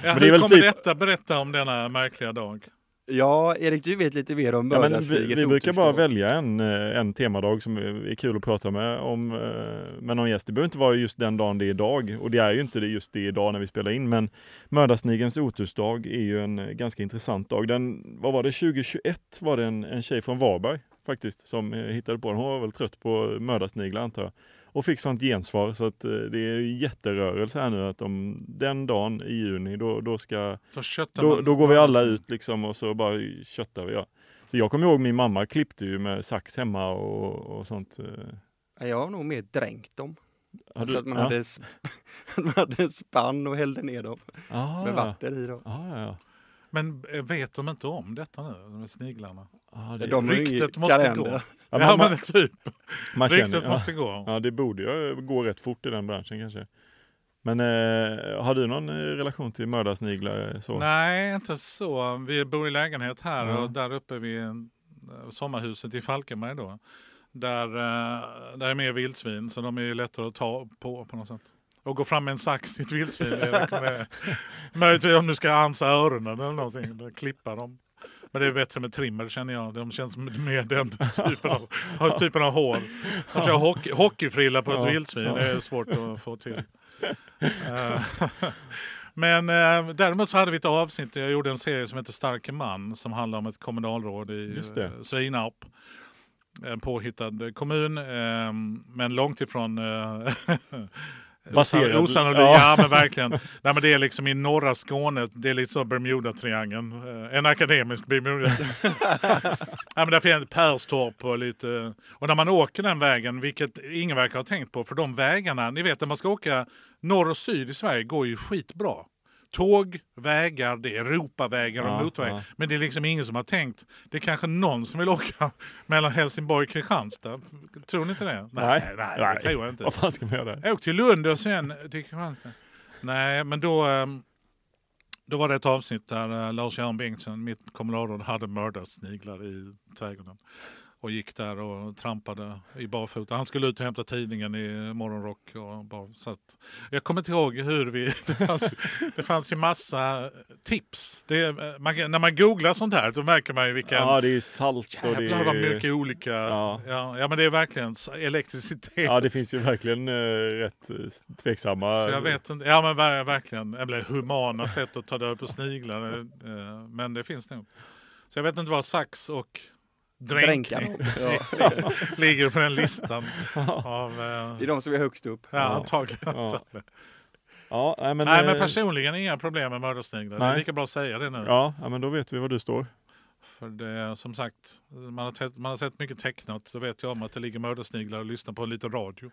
Ja, Men det hur väl kommer typ- detta berätta om denna märkliga dag? Ja, Erik, du vet lite mer om Ja, men vi, vi brukar bara välja en, eh, en temadag som är är kul att prata med, om, eh, med någon gäst. Det behöver inte vara just den dagen det är idag och det är ju inte det just det idag när vi spelar in. Men Mördarsnigens otursdag är ju en eh, ganska intressant dag. Den, vad var det, 2021 var det en, en tjej från Varberg faktiskt som eh, hittade på den. Hon var väl trött på mördarsniglar antar jag. Och fick sånt gensvar så att eh, det är ju jätterörelse här nu att om den dagen i juni då, då ska Då, då, då går vi alla ut liksom och så bara köttar vi. Ja. Så jag kommer ihåg min mamma klippte ju med sax hemma och, och sånt. eh. Ja, Jag har nog mer dränkt dem. Har så att man, ja. hade, man hade spann och hällde ner dem Ah, med vatten i dem. Ah, ja, ja. Men eh, vet de inte om detta nu, de här sniglarna? Ah, det, De ju Ryktet måste kalender. gå. Ja, Ja, man- men typ. man Ryktet känner, ja. måste gå. ja, det borde ju gå rätt fort i den branschen kanske. Men eh, har du någon eh, relation till mördarsniglar? eh, Så? Nej, inte så. Vi bor i lägenhet här Ja. och där uppe vid eh, sommarhuset i Falkenberg då. Där, eh, där är mer vildsvin så de är ju lättare att ta på på något sätt. Och gå fram med en sax till ett vildsvin, möjligtvis om du ska ansa öronen eller någonting, klippa dem. Men det är bättre med trimmer känner jag. De känns mer den typen av, har typen av hår. Att köra hockey, hockeyfrilla på ett Ja, vildsvin är svårt att få till. Eh, Men eh, däremot så hade vi ett avsnitt, jag gjorde en serie som heter Starke man som handlar om ett kommunalråd i eh, Svinarp. En påhittad kommun, eh, men långt ifrån eh, Baserad- Osannolikt, ja. ja. men verkligen. Nej, men det är liksom i norra Skåne, det är lite så Bermuda-triangeln. Eh, En akademisk Bermuda. ja, men där finns Perstorp och lite... Och när man åker den vägen, vilket ingen verkar ha tänkt på, för de vägarna, ni vet när man ska åka norr och syd i Sverige går ju skitbra. Tåg, vägar, det är Europavägar och Ja, motorvägar. ja. Men det är liksom ingen som har tänkt. Det är kanske någon som vill åka mellan Helsingborg och Kristianstad. Tror ni inte det? Nej, nej, det tror jag inte. Vad fan ska man göra? Jag åkte till Lund och sen till Kristianstad. Nej, men då, ehm, då var det ett avsnitt där eh, Lars-Göran Bengtsson, mitt kommunalråd, hade mördat sniglar i trädgården. Och gick där och trampade i barfota. Han skulle ut och hämta tidningen i morgonrock. Och bara, så att, jag kommer inte ihåg hur vi... Det fanns, det fanns ju massa tips. Det, man, när man googlar sånt här då märker man ju vilken... Ja, det är salt och det Jävlar vad är... mycket olika... Ja. Ja. Ja, men det är verkligen elektricitet. Ja, det finns ju verkligen eh, rätt eh, tveksamma... Så jag vet inte. Ja men ver- verkligen. Eller humana sätt att ta död på sniglar. eh, Men det finns nog. Så jag vet inte vad sax och dränkning dem. Ja. ligger på den listan. Av, Det är eh, de som är högst upp. ja, antagligen. Ja. antagligen. Ja, nej, men, Nej men eh, personligen inga problem med mördarsniglar. Det är lika bra att säga det nu. Ja, ja, men då vet vi var du står. För det är som sagt, man har, te- man har sett mycket tecknat. Då vet jag om att det ligger mördarsniglar och lyssnar på en liten radio.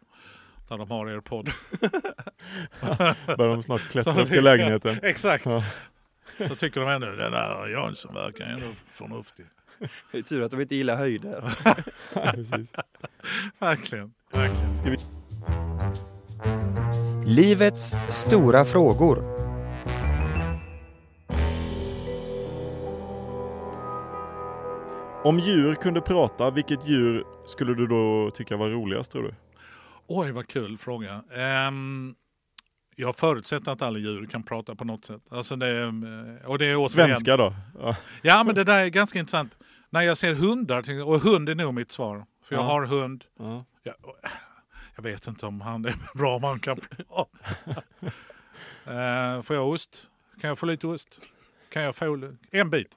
Där de har er podd. Börjar de snart klättra upp till lägenheten. Exakt. Ja. Då tycker de ändå den där Jansson verkar ändå förnuftig. Det är tur att de inte gillar höjder. Ja, precis. Verkligen. Verkligen. Ska vi... Livets stora frågor. Om djur kunde prata, vilket djur skulle du då tycka var roligast tror du? Oj, vad kul fråga. Ehm, jag förutsätter att alla djur kan prata på något sätt. Alltså det, eh, och det är återigen, Svenska då? Ja. Ja, men det där är ganska intressant. När jag ser hundar, och hund är nog mitt svar. För jag Ja. har hund. Ja. Jag, jag vet inte om han är bra om han kan prata. uh, får jag ost? Kan jag få lite ost? Kan jag få en bit?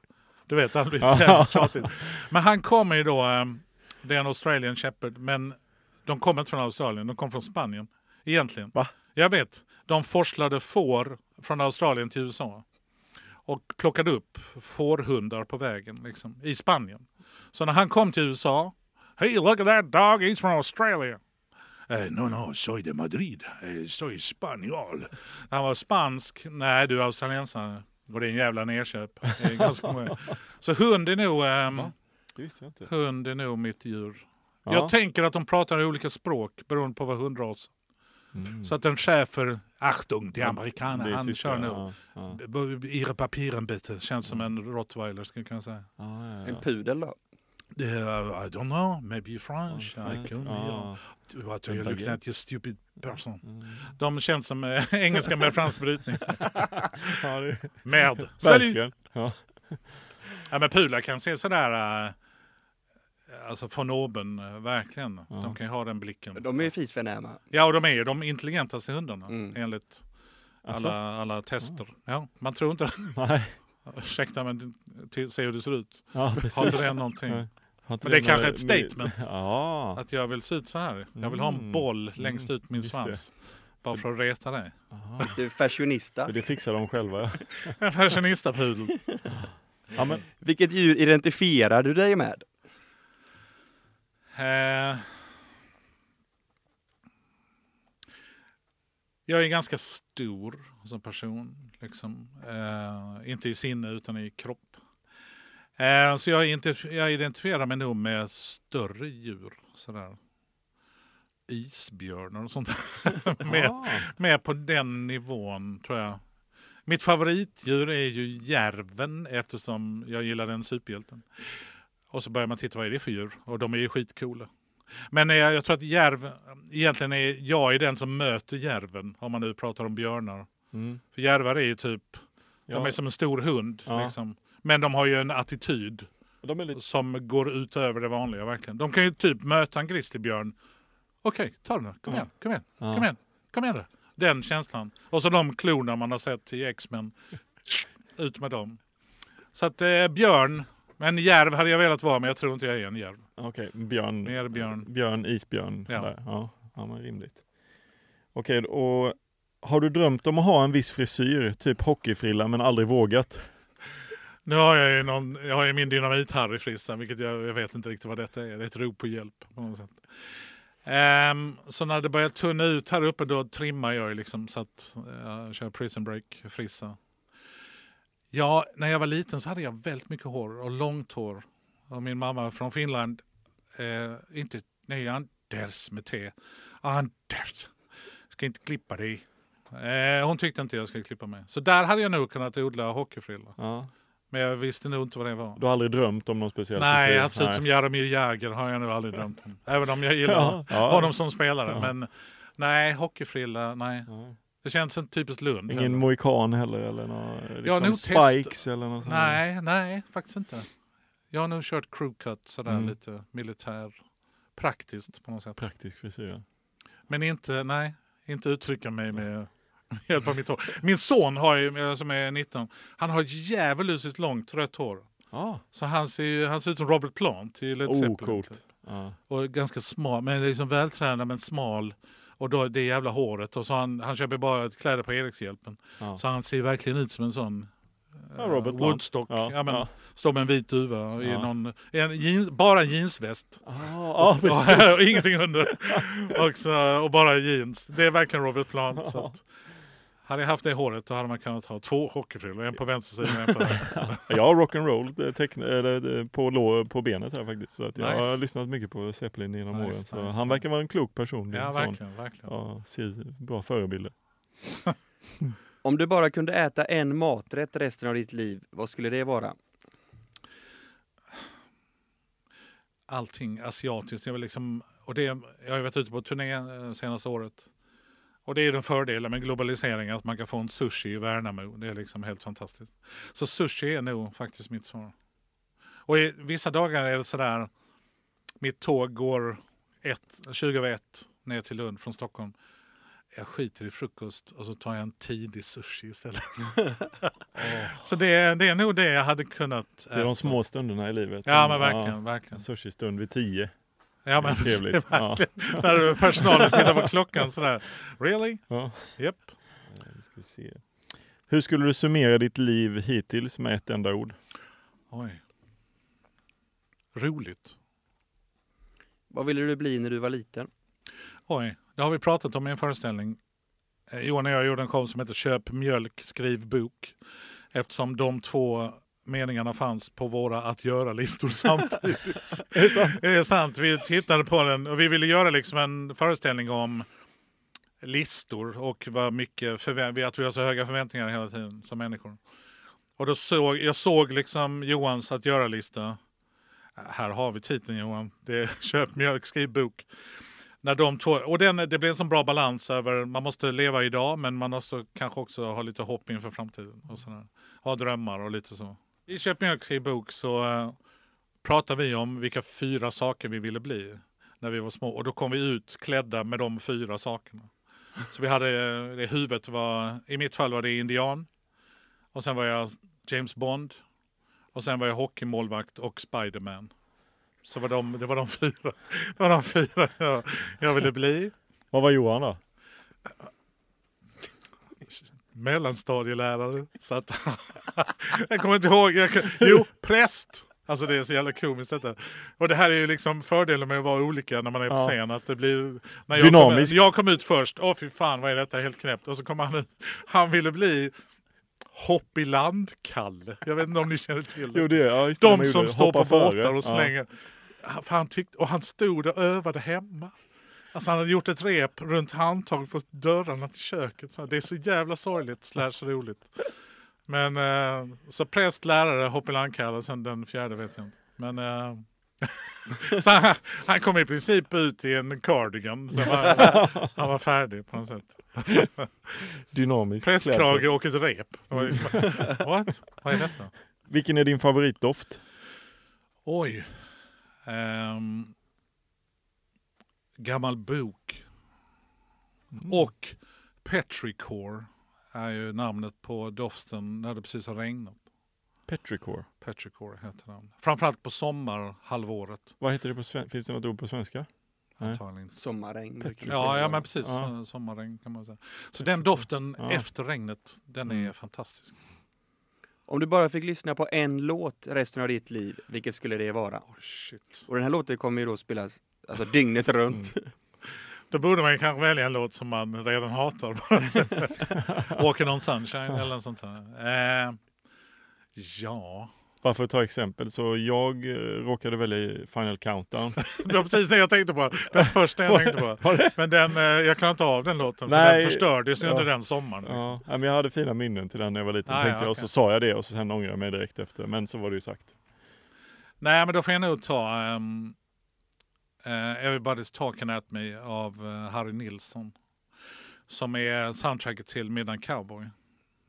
Du vet, det blir jävligt tjatigt. Men han kommer ju då, ehm, det är en Australian Shepherd, men de kommer inte från Australien, de kommer från Spanien. Egentligen. Va? Jag vet. De forslade får från Australien till USA. Och plockade upp fårhundar på vägen liksom, i Spanien. Så när han kom till USA, Hey look at that dog, he's from Australia. Eh, no, no, soy de Madrid. Eh, soy spanjol. Han var spansk. Nej, du är australiensare. Och det är en jävla nerköp. Så hund är nog... inte. hund är nog mitt djur. Ja. Jag tänker att de pratar olika språk beroende på vad hundras. Så att en schäfer, Achtung, die amerikaner, han tyska, kör nog. ja, ja. Ihre papieren bitte, känns som en rottweiler skulle jag kunna säga. Ja, ja, En pudel då? Uh, I don't know, maybe French. Ja, I ja. know. What are you looking at, you stupid person? Mm. De känns som eh, engelska med fransk brytning. Merde. Salut! Ja. Ja, men pudlar kan se sådär, äh, alltså från oben, äh, verkligen. Ja. De kan ju ha den blicken. De är fisförnäma. Ja, och de är ju de intelligentaste hundarna Mm. enligt alla, alla tester. Ja, man tror inte Nej. Ursäkta, men till, se hur det ser ut. Ja, Har inte det någonting? Nej. Men det är kanske ett statement. Ja. Att jag vill se ut så här. Jag vill ha en Mm. boll längst ut min just det. svans. Bara för att reta dig. Du är fashionista. För det fixar de själva. ja. En fashionistapudel. Ja, men, Vilket djur identifierar du dig med? Eh, jag är ganska stor som person. Liksom. Eh, inte i sinne utan i kropp. Eh, så jag, identif- jag identifierar mig nog med större djur. Sådär. Isbjörnar och sånt. mer, ah, mer på den nivån tror jag. Mitt favoritdjur är ju järven eftersom jag gillar den superhjälten. Och så börjar man titta vad är det för djur och de är ju skitcoola. Men eh, jag tror att järv, egentligen är jag är den som möter järven om man nu pratar om björnar. mm. För järvar är ju typ, ja, de är som en stor hund. Ja. Liksom. Men de har ju en attityd lite... som går utöver det vanliga verkligen. De kan ju typ möta en grizzlybjörn. Okej, ta den då. Kom igen, kom igen, Ja. kom igen, kom igen då. Den känslan. Och så de klorna man har sett i X-Men. Ut med dem. Så att eh, björn, men järv hade jag velat vara men jag tror inte jag är en järv. Okej, björn. Mer björn. Björn, isbjörn. Ja. Där. Ja. ja, men rimligt. Okej, och har du drömt om att ha en viss frisyr, typ hockeyfrilla, men aldrig vågat? Nu har jag ju någon, jag har ju min dynamit-Harry-frissa, vilket jag, jag vet inte riktigt vad detta är. Det är ett rop på hjälp på något sätt. Ehm, så när det börjar tunna ut här uppe då trimmar jag ju liksom så att jag kör prison break-frissa. Ja, när jag var liten så hade jag väldigt mycket hår och långt hår. Och min mamma från Finland, eh, inte, nej Anders med T. Anders, ska inte klippa dig. Eh, hon tyckte inte jag skulle klippa mig. Så där hade jag nog kunnat odla hockeyfrilla. Ja. Men jag visste nog inte vad det var. Du har aldrig drömt om någon speciell Nej, att se ut som Jaromir Jagr har jag nog aldrig drömt om. Även om jag gillar Ja, ja. honom som spelare. Men nej, hockeyfrilla, nej. Ja. Det känns inte typiskt Lund. Ingen heller. mohikan heller eller någon, liksom nog spikes eller något sånt? Nej, nej, faktiskt inte. Jag har nog kört crew cut sådär Mm. lite militär. Praktiskt på något sätt. Praktisk frisyr. Men inte, nej, inte uttrycka mig med hjälp av mitt hår. Min son har ju, som är 19, han har djävulusiskt långt rött hår. Ja, Så han ser, han ser ut som Robert Plant i Led oh, Zeppelin. coolt. typ. Ja. Och ganska smal, men liksom vältränad men smal. Och då det jävla håret. Och så han, han köper bara kläder på Erikshjälpen. Ja. Så han ser verkligen ut som en sån Ja, eh, Robert Plant. Woodstock. Ja, Ja, men, ja. Står med en vit duva i någon, en jeans, bara en jeansväst. Ah, ja, precis. och ingenting under. och, så, och bara jeans. Det är verkligen Robert Plant. Så att, hade jag haft det håret då hade man kunnat ha två hockeyfrillor. En på vänster sida och en på höger. Jag har rock'n'roll eh, eh, på, lå- på benet här faktiskt. Så att jag Nice. har lyssnat mycket på Zeppelin genom Nice, åren. Så nice. han verkar vara en klok person. Ja, sån, verkligen. verkligen. Ja, ser bra förebilder. Om du bara kunde äta en maträtt resten av ditt liv, vad skulle det vara? allting asiatiskt. Jag, vill liksom, och det, jag har varit ute på turné eh, senaste året. Och det är den fördelen med globalisering, att man kan få en sushi i Värnamo. Det är liksom helt fantastiskt. Så sushi är nog faktiskt mitt svar. Och i vissa dagar är det sådär, mitt tåg går ett, 20 över ett ner till Lund från Stockholm. Jag skiter i frukost och så tar jag en tidig sushi istället. Så det, är- det är nog det jag hade kunnat Det är de små stunderna i livet. Ja men verkligen, En verkligen. sushi-stund vid tio. Ja, men, Trevligt. Ja. När personalen tittar på klockan sådär. Really? Ja. Eh, ska vi se. Hur skulle du summera ditt liv hittills med ett enda ord? Oj. Roligt. Vad ville du bli när du var liten? Oj, det har vi pratat om i en föreställning. Eh, Johan och jag gjorde en show som heter Köp mjölk, skriv bok. Eftersom de två meningarna fanns på våra att göra-listor samtidigt. det är sant. Vi tittade på den och vi ville göra liksom en föreställning om listor och vad mycket vi- att vi har så höga förväntningar hela tiden som människor. Och då såg jag såg liksom Johans att göra-lista. Här har vi titeln Johan. Det är Köp mjölk, skriv bok. När de två, och den, det blir en sån bra balans över, man måste leva idag men man måste kanske också ha lite hopp inför framtiden. Och sådär. Ha drömmar och lite så. I Köp mjölk, skriv bok så uh, pratar vi om vilka fyra saker vi ville bli när vi var små. Och då kom vi ut klädda med de fyra sakerna. Så vi hade, eh, det huvudet var, i mitt fall var det indian. Och sen var jag James Bond. Och sen var jag hockeymålvakt och Spiderman. Så var de, det var de fyra, det var de fyra jag, jag ville bli. Vad var Johan då? Mellanstadielärare. Så att, jag kommer inte ihåg. Jag, jo, präst. Alltså det är så jävla komiskt detta. Och det här är ju liksom fördelen med att vara olika när man är på Ja. scen. Att det blir, när jag Dynamiskt. Kom, jag kom ut först. Åh fy fan vad är detta helt knäppt. Och så kom han ut. Han ville bli Hopp i land-Kalle. Jag vet inte om ni känner till det. Jo, det, ja, just det, De som står på båtar och slänger. För han tyckte, och han stod och övade hemma. Alltså han hade gjort ett rep runt handtag på dörrarna till köket. Så det är så jävla sorgligt slash roligt. Men eh, så präst, lärare, hoppelandkalle, sen den fjärde vet jag inte. Men eh, så han, han kom i princip ut i en cardigan. Så han, han var färdig på något sätt. Dynamisk klädsel. och ett rep. What? Vad är detta? Vilken är din favoritdoft? Oj. Ehm, gammal bok. Och Petrichor är ju namnet på doften när det precis har regnat. Petrichor. Petrichor heter den. Framförallt på sommarhalvåret. Vad heter det på svenska? Finns det något ord på svenska? Antagligen. Sommarregn. Ja, ja men precis. Ja. Sommarregn kan man säga. Så den doften Ja. efter regnet, den är Mm. fantastisk. Om du bara fick lyssna på en låt resten av ditt liv, vilket skulle det vara? Oh, shit. Och den här låten kommer ju då spelas alltså, dygnet runt. Då borde man ju kanske välja en låt som man redan hatar. Walking on sunshine eller något sånt där. Eh, ja, Bara för att ta exempel, så jag eh, råkade välja Final Countdown. det var precis det jag tänkte på. Den första jag tänkte på. Men den, eh, jag klarar inte av den låten. För Nej. den förstördes ju Ja. under den sommaren. Liksom. Ja, ja, men jag hade fina minnen till den när jag var liten, Ah, ja, tänkte jag. Och så sa jag det och så sen ångrade jag mig direkt efter. Men så var det ju sagt. Nej, men då får jag nog ta um, Everybody's Talking At Me av eh, Harry Nilsson. Som är soundtracket till Midnight Cowboy.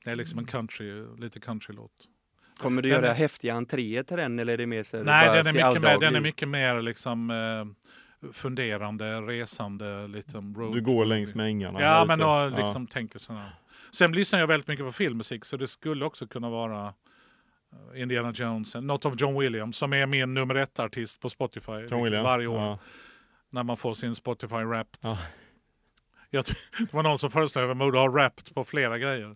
Det är liksom en country, lite countrylåt. Kommer du Den göra är- häftiga entréer till den eller är det mer så Nej, den är, mycket mer, den är mycket mer liksom eh, funderande, resande, liksom road Du går längs med ängarna. Ja, men då liksom tänker sådär. Sen lyssnar jag väldigt mycket på filmmusik så det skulle också kunna vara Indiana Jones, något av John Williams som är min nummer ett artist på Spotify varje år Ja. när man får sin Spotify Wrapped. Ja. Jag, det var någon som föreslog att man borde ha Wrapped på flera grejer.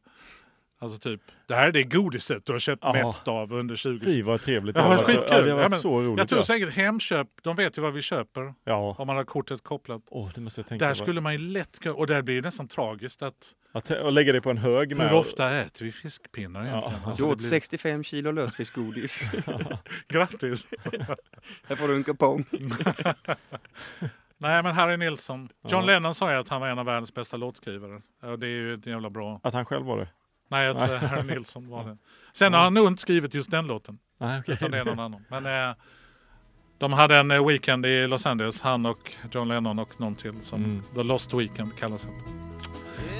Alltså typ, det här är det godiset du har köpt Ja. mest av under 20 Fy vad trevligt Ja, det varit. skitkul. Ja, det Ja, men så roligt. Jag tror ja. säkert Hemköp, de vet ju vad vi köper Ja, om man har kortet kopplat. Åh, det måste jag tänka Där på. skulle man ju lätt kunna, och där blir det nästan tragiskt att Att, och lägga det på en hög med. hur ofta äter vi fiskpinnar egentligen? Ja. Alltså, Du åt blir- 65 kilo lösfiskgodis. Grattis! här får du en kupong. Nej men Harry Nilsson. John Ja. Lennon sa ju att han var en av världens bästa låtskrivare. Ja, det är ju ett jävla bra. Att han själv var det? Nej, att eh, Harry Nilsson var det. Sen har han nog inte skrivit just den låten. Nej, okej. Utan det är någon annan. Men eh, de hade en eh, weekend i Los Angeles, han och John Lennon och någon till som Mm. The Lost Weekend kallas det.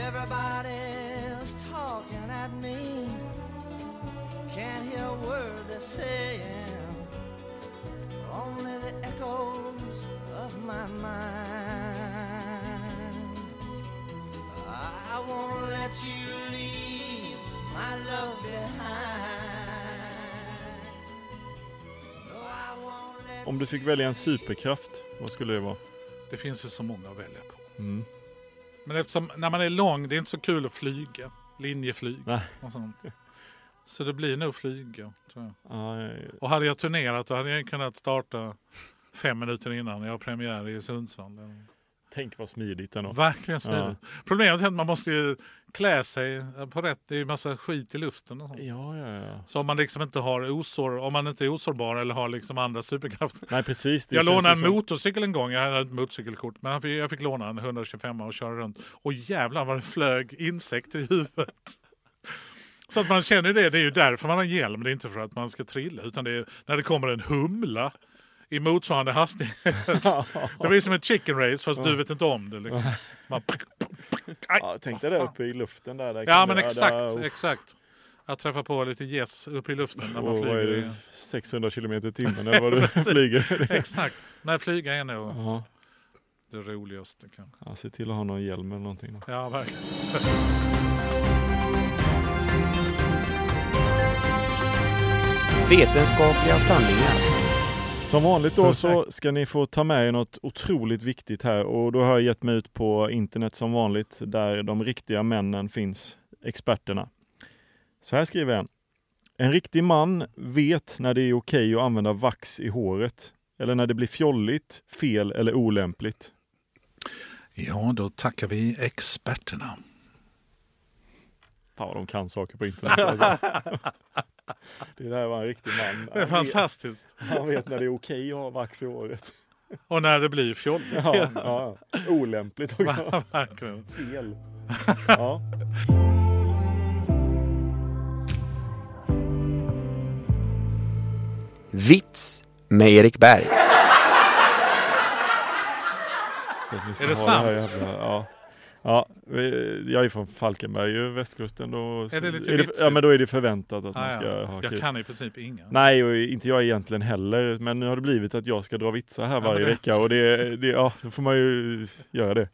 Everybody's talking at me. Can't hear a word they're saying. Only the echoes of my mind. I won't let you leave my love behind. No, I won't let Om du fick välja en superkraft, vad skulle det vara? Det finns ju så många att välja på. Mm. Men eftersom när man är lång, det är inte så kul att flyga. Linjeflyg Nej. och sånt. Så det blir nog flyga. Tror jag. Ja, Och hade jag turnerat då hade jag kunnat starta fem minuter innan jag har premiär i Sundsvall. Tänk vad smidigt ändå. Verkligen smidigt. Problemet är att man måste ju klä sig på rätt. Det är ju massa skit i luften och sånt. Ja, ja, ja. Så om man liksom inte har osår, om man inte är osårbar eller har liksom andra superkrafter. Nej, precis. Jag lånade en som- motorcykel en gång, jag hade ett motorcykelkort. Men jag fick, jag fick låna en 125 och köra runt. Och jävlar vad det flög insekter i huvudet. Så att man känner det, det är ju därför man har hjälm. Det är inte för att man ska trilla utan det är när det kommer en humla i motsvarande hastighet. Det blir som ett chicken race fast du vet inte om det. Liksom. Man, Aj, Ja, tänk dig där uppe i luften där. där ja men exakt, där- exakt. Att träffa på lite gäss uppe i luften när man Och vad är flyger. det? 600 kilometer i timmen eller vad du flyger? Exakt. Nej, flyga är nog Ja, det roligaste kanske. ja, se till att ha någon hjälm eller någonting. Då. Ja, verkligen. Vetenskapliga sanningar. Som vanligt då så ska ni få ta med er något otroligt viktigt här och då har jag gett mig ut på internet som vanligt där de riktiga männen finns, experterna. Så här skriver en. En riktig man vet när det är okej att använda vax i håret eller när det blir fjolligt, fel eller olämpligt. Ja, då tackar vi experterna. Fan vad de kan saker på internet. Alltså. Det där var en riktig man. Det är vet, fantastiskt. han vet när det är okej att ha vax i håret. Och när det blir fjoll. Ja, ja. Olämpligt också. Verkligen. Fel. Ja. Vits med Erik Berg. Är det sant? här jävla, ja. Ja, jag är från Falkenberg, västkusten. Då, Är det lite ja, vitsigt? men då är det förväntat att Ah, man ska ja. ha Jag kul. kan i princip inga. Nej, och inte jag egentligen heller. Men nu har det blivit att jag ska dra vitsar här men varje det- vecka och det, det, ja, då får man ju göra det.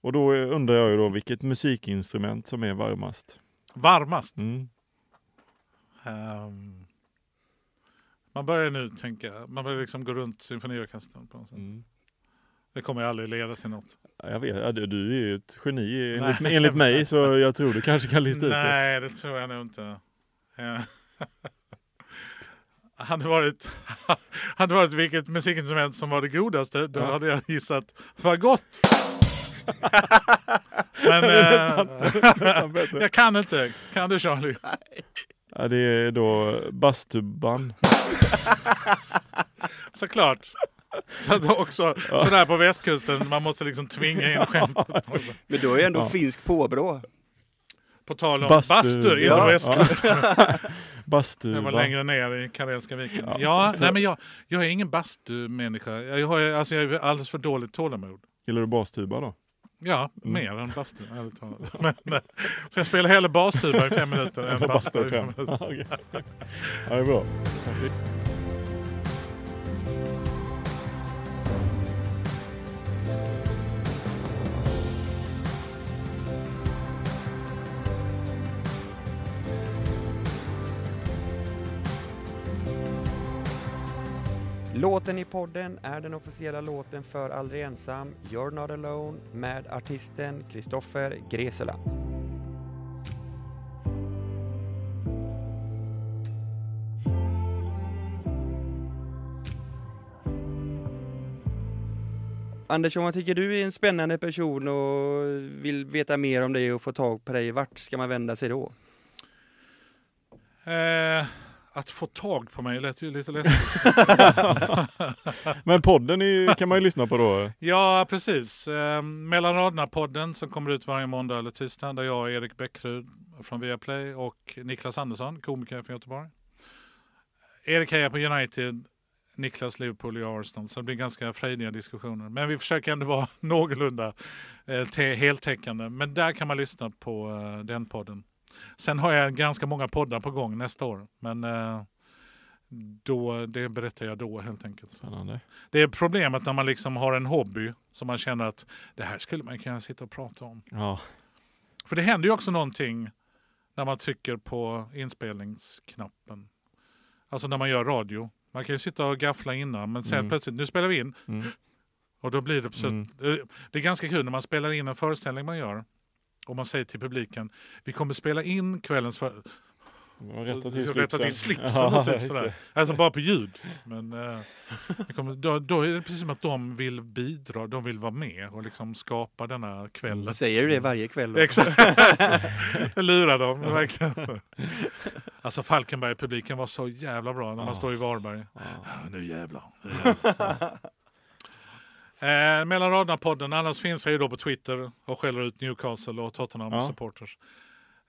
Och då undrar jag ju då vilket musikinstrument som är varmast. Varmast. Mm. Ehm, man börjar nu tänka, man börjar liksom gå runt symfoniorkestern på något sätt. Mm. Det kommer aldrig leda till något. Ja, Jag vet, du, du är ju ett geni enligt, Nej. enligt mig så jag tror du kanske kan lista ut det. Nej, det tror jag nog inte. Ja. Hade varit, hade varit vilket musikinstrument som var det godaste, då hade jag gissat fagott. Men eh, jag kan inte. Kan du Charlie? Ja, det är då bastuban. Såklart. Så att också sådär på västkusten, man måste liksom tvinga in skämtet. Men då är ändå Ja. finsk påbrå. På tal om Bastu- bastu, inte ja, västkusten. Det Bastuba. var längre ner i Karelska viken. Ja, Ja, för- nej men jag, jag är ingen bastumänniska. Jag har alltså jag är alldeles för dåligt tålamod. Gillar du bastuba då? Ja, mer än bastu, ärligt talat. Men, eh, så jag spelar hellre bastuba i fem minuter än bastu i fem minuter. Ja, det är bra. Låten i podden är den officiella låten för Aldrig Ensam, You're Not Alone med artisten Kristoffer Gresela. Anders, om man tycker du är en spännande person och vill veta mer om dig och få tag på dig, vart ska man vända sig då? Eh, att få tag på mig lät ju lite läskigt. Men podden är, kan man ju lyssna på då. Ja, precis. Eh, Mellan raderna-podden som kommer ut varje måndag eller tisdag där jag, Erik Bäckrud från Viaplay och Niklas Andersson, komiker från Göteborg. Erik hejar på United, Niklas Liverpool och jag Arsenal. Så det blir ganska frejdiga diskussioner. Men vi försöker ändå vara någorlunda eh, heltäckande. Men där kan man lyssna på eh, den podden. Sen har jag ganska många poddar på gång nästa år. Men eh, då, det berättar jag då helt enkelt. Spännande. Det är problemet när man liksom har en hobby som man känner att det här skulle man kunna sitta och prata om. Ja, För det händer ju också någonting när man trycker på inspelningsknappen. Alltså när man gör radio. Man kan ju sitta och gaffla innan men sen Mm. plötsligt, nu spelar vi in. Mm. Och då blir det Mm. Det är ganska kul när man spelar in en föreställning man gör. Och man säger till publiken, vi kommer spela in kvällens för... man rättar till Rätta till slipsen. slipsen och typ sådär. det. Alltså bara på ljud. Men eh, kommer, då, då är det precis som att de vill bidra, de vill vara med och liksom skapa denna kväll. Säger du det varje kväll? Då? Exakt. Jag lurar dem, verkligen. Alltså Falkenberg-publiken var så jävla bra när man står i Varberg. Ja, nu jävlar. Nu jävlar. Eh, mellan raderna-podden, annars finns jag ju då på Twitter och skäller ut Newcastle och Tottenham Ja. supporters.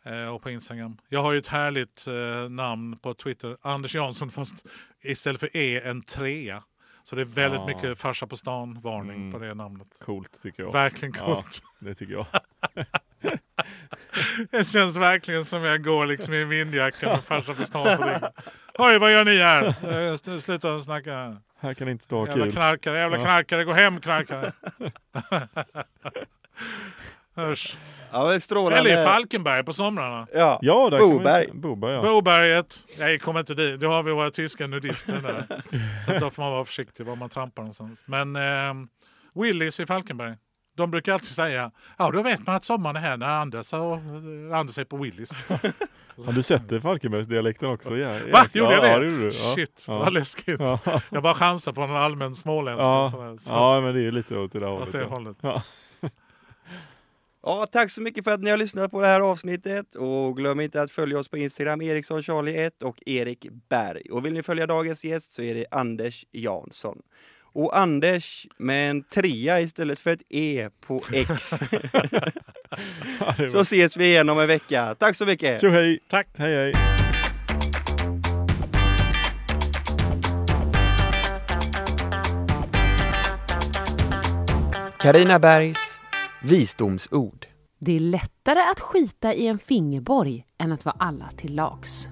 Eh, och på Instagram. Jag har ju ett härligt eh, namn på Twitter, Anders Jansson, fast istället för E en trea. Så det är väldigt Ja. mycket farsa på stan-varning Mm. på det namnet. Coolt tycker jag. Verkligen Ja. coolt. Det tycker jag. Det känns verkligen som jag går liksom i en vindjacka med farsa på stan på ryggen. Oj, vad gör ni här? Eh, Sluta snacka. Här. Kan det inte vara Jävla kul. knarkare, jävla Ja. knarkare, gå hem knarkare. Usch. Ja, strålande. Eller i Falkenberg på somrarna. Ja, Ja, där Boberg. se- Boberg ja. Boberget. Nej, kom inte dit. Då har vi våra tyska nudister där. Så att då får man vara försiktig var man trampar någonstans. Men eh, Willys i Falkenberg. De brukar alltid säga, ja då vet man att sommaren är här när Anders, och, Anders är på Willys. Har du sett det Falkenbergsdialekten också? Ja, Va? Gjorde jag det? Ja, det gjorde du. Ja. Shit, Ja. vad läskigt. Ja. Jag bara chansar på en allmän småländska. Ja. ja, men det är ju lite åt det där Åt hållet. det ja. hållet. Ja. Ja, tack så mycket för att ni har lyssnat på det här avsnittet och glöm inte att följa oss på Instagram, Eriksson Charlie 1 och Erik Berg. Och vill ni följa dagens gäst så är det Anders Jansson. Och Anders med en trea istället för ett E på X. Ja, så ses vi igen om en vecka. Tack så mycket! Tjo hej! Tack. Hej hej! Karina Bergs visdomsord. Det är lättare att skita i en fingerborg än att vara alla till lags.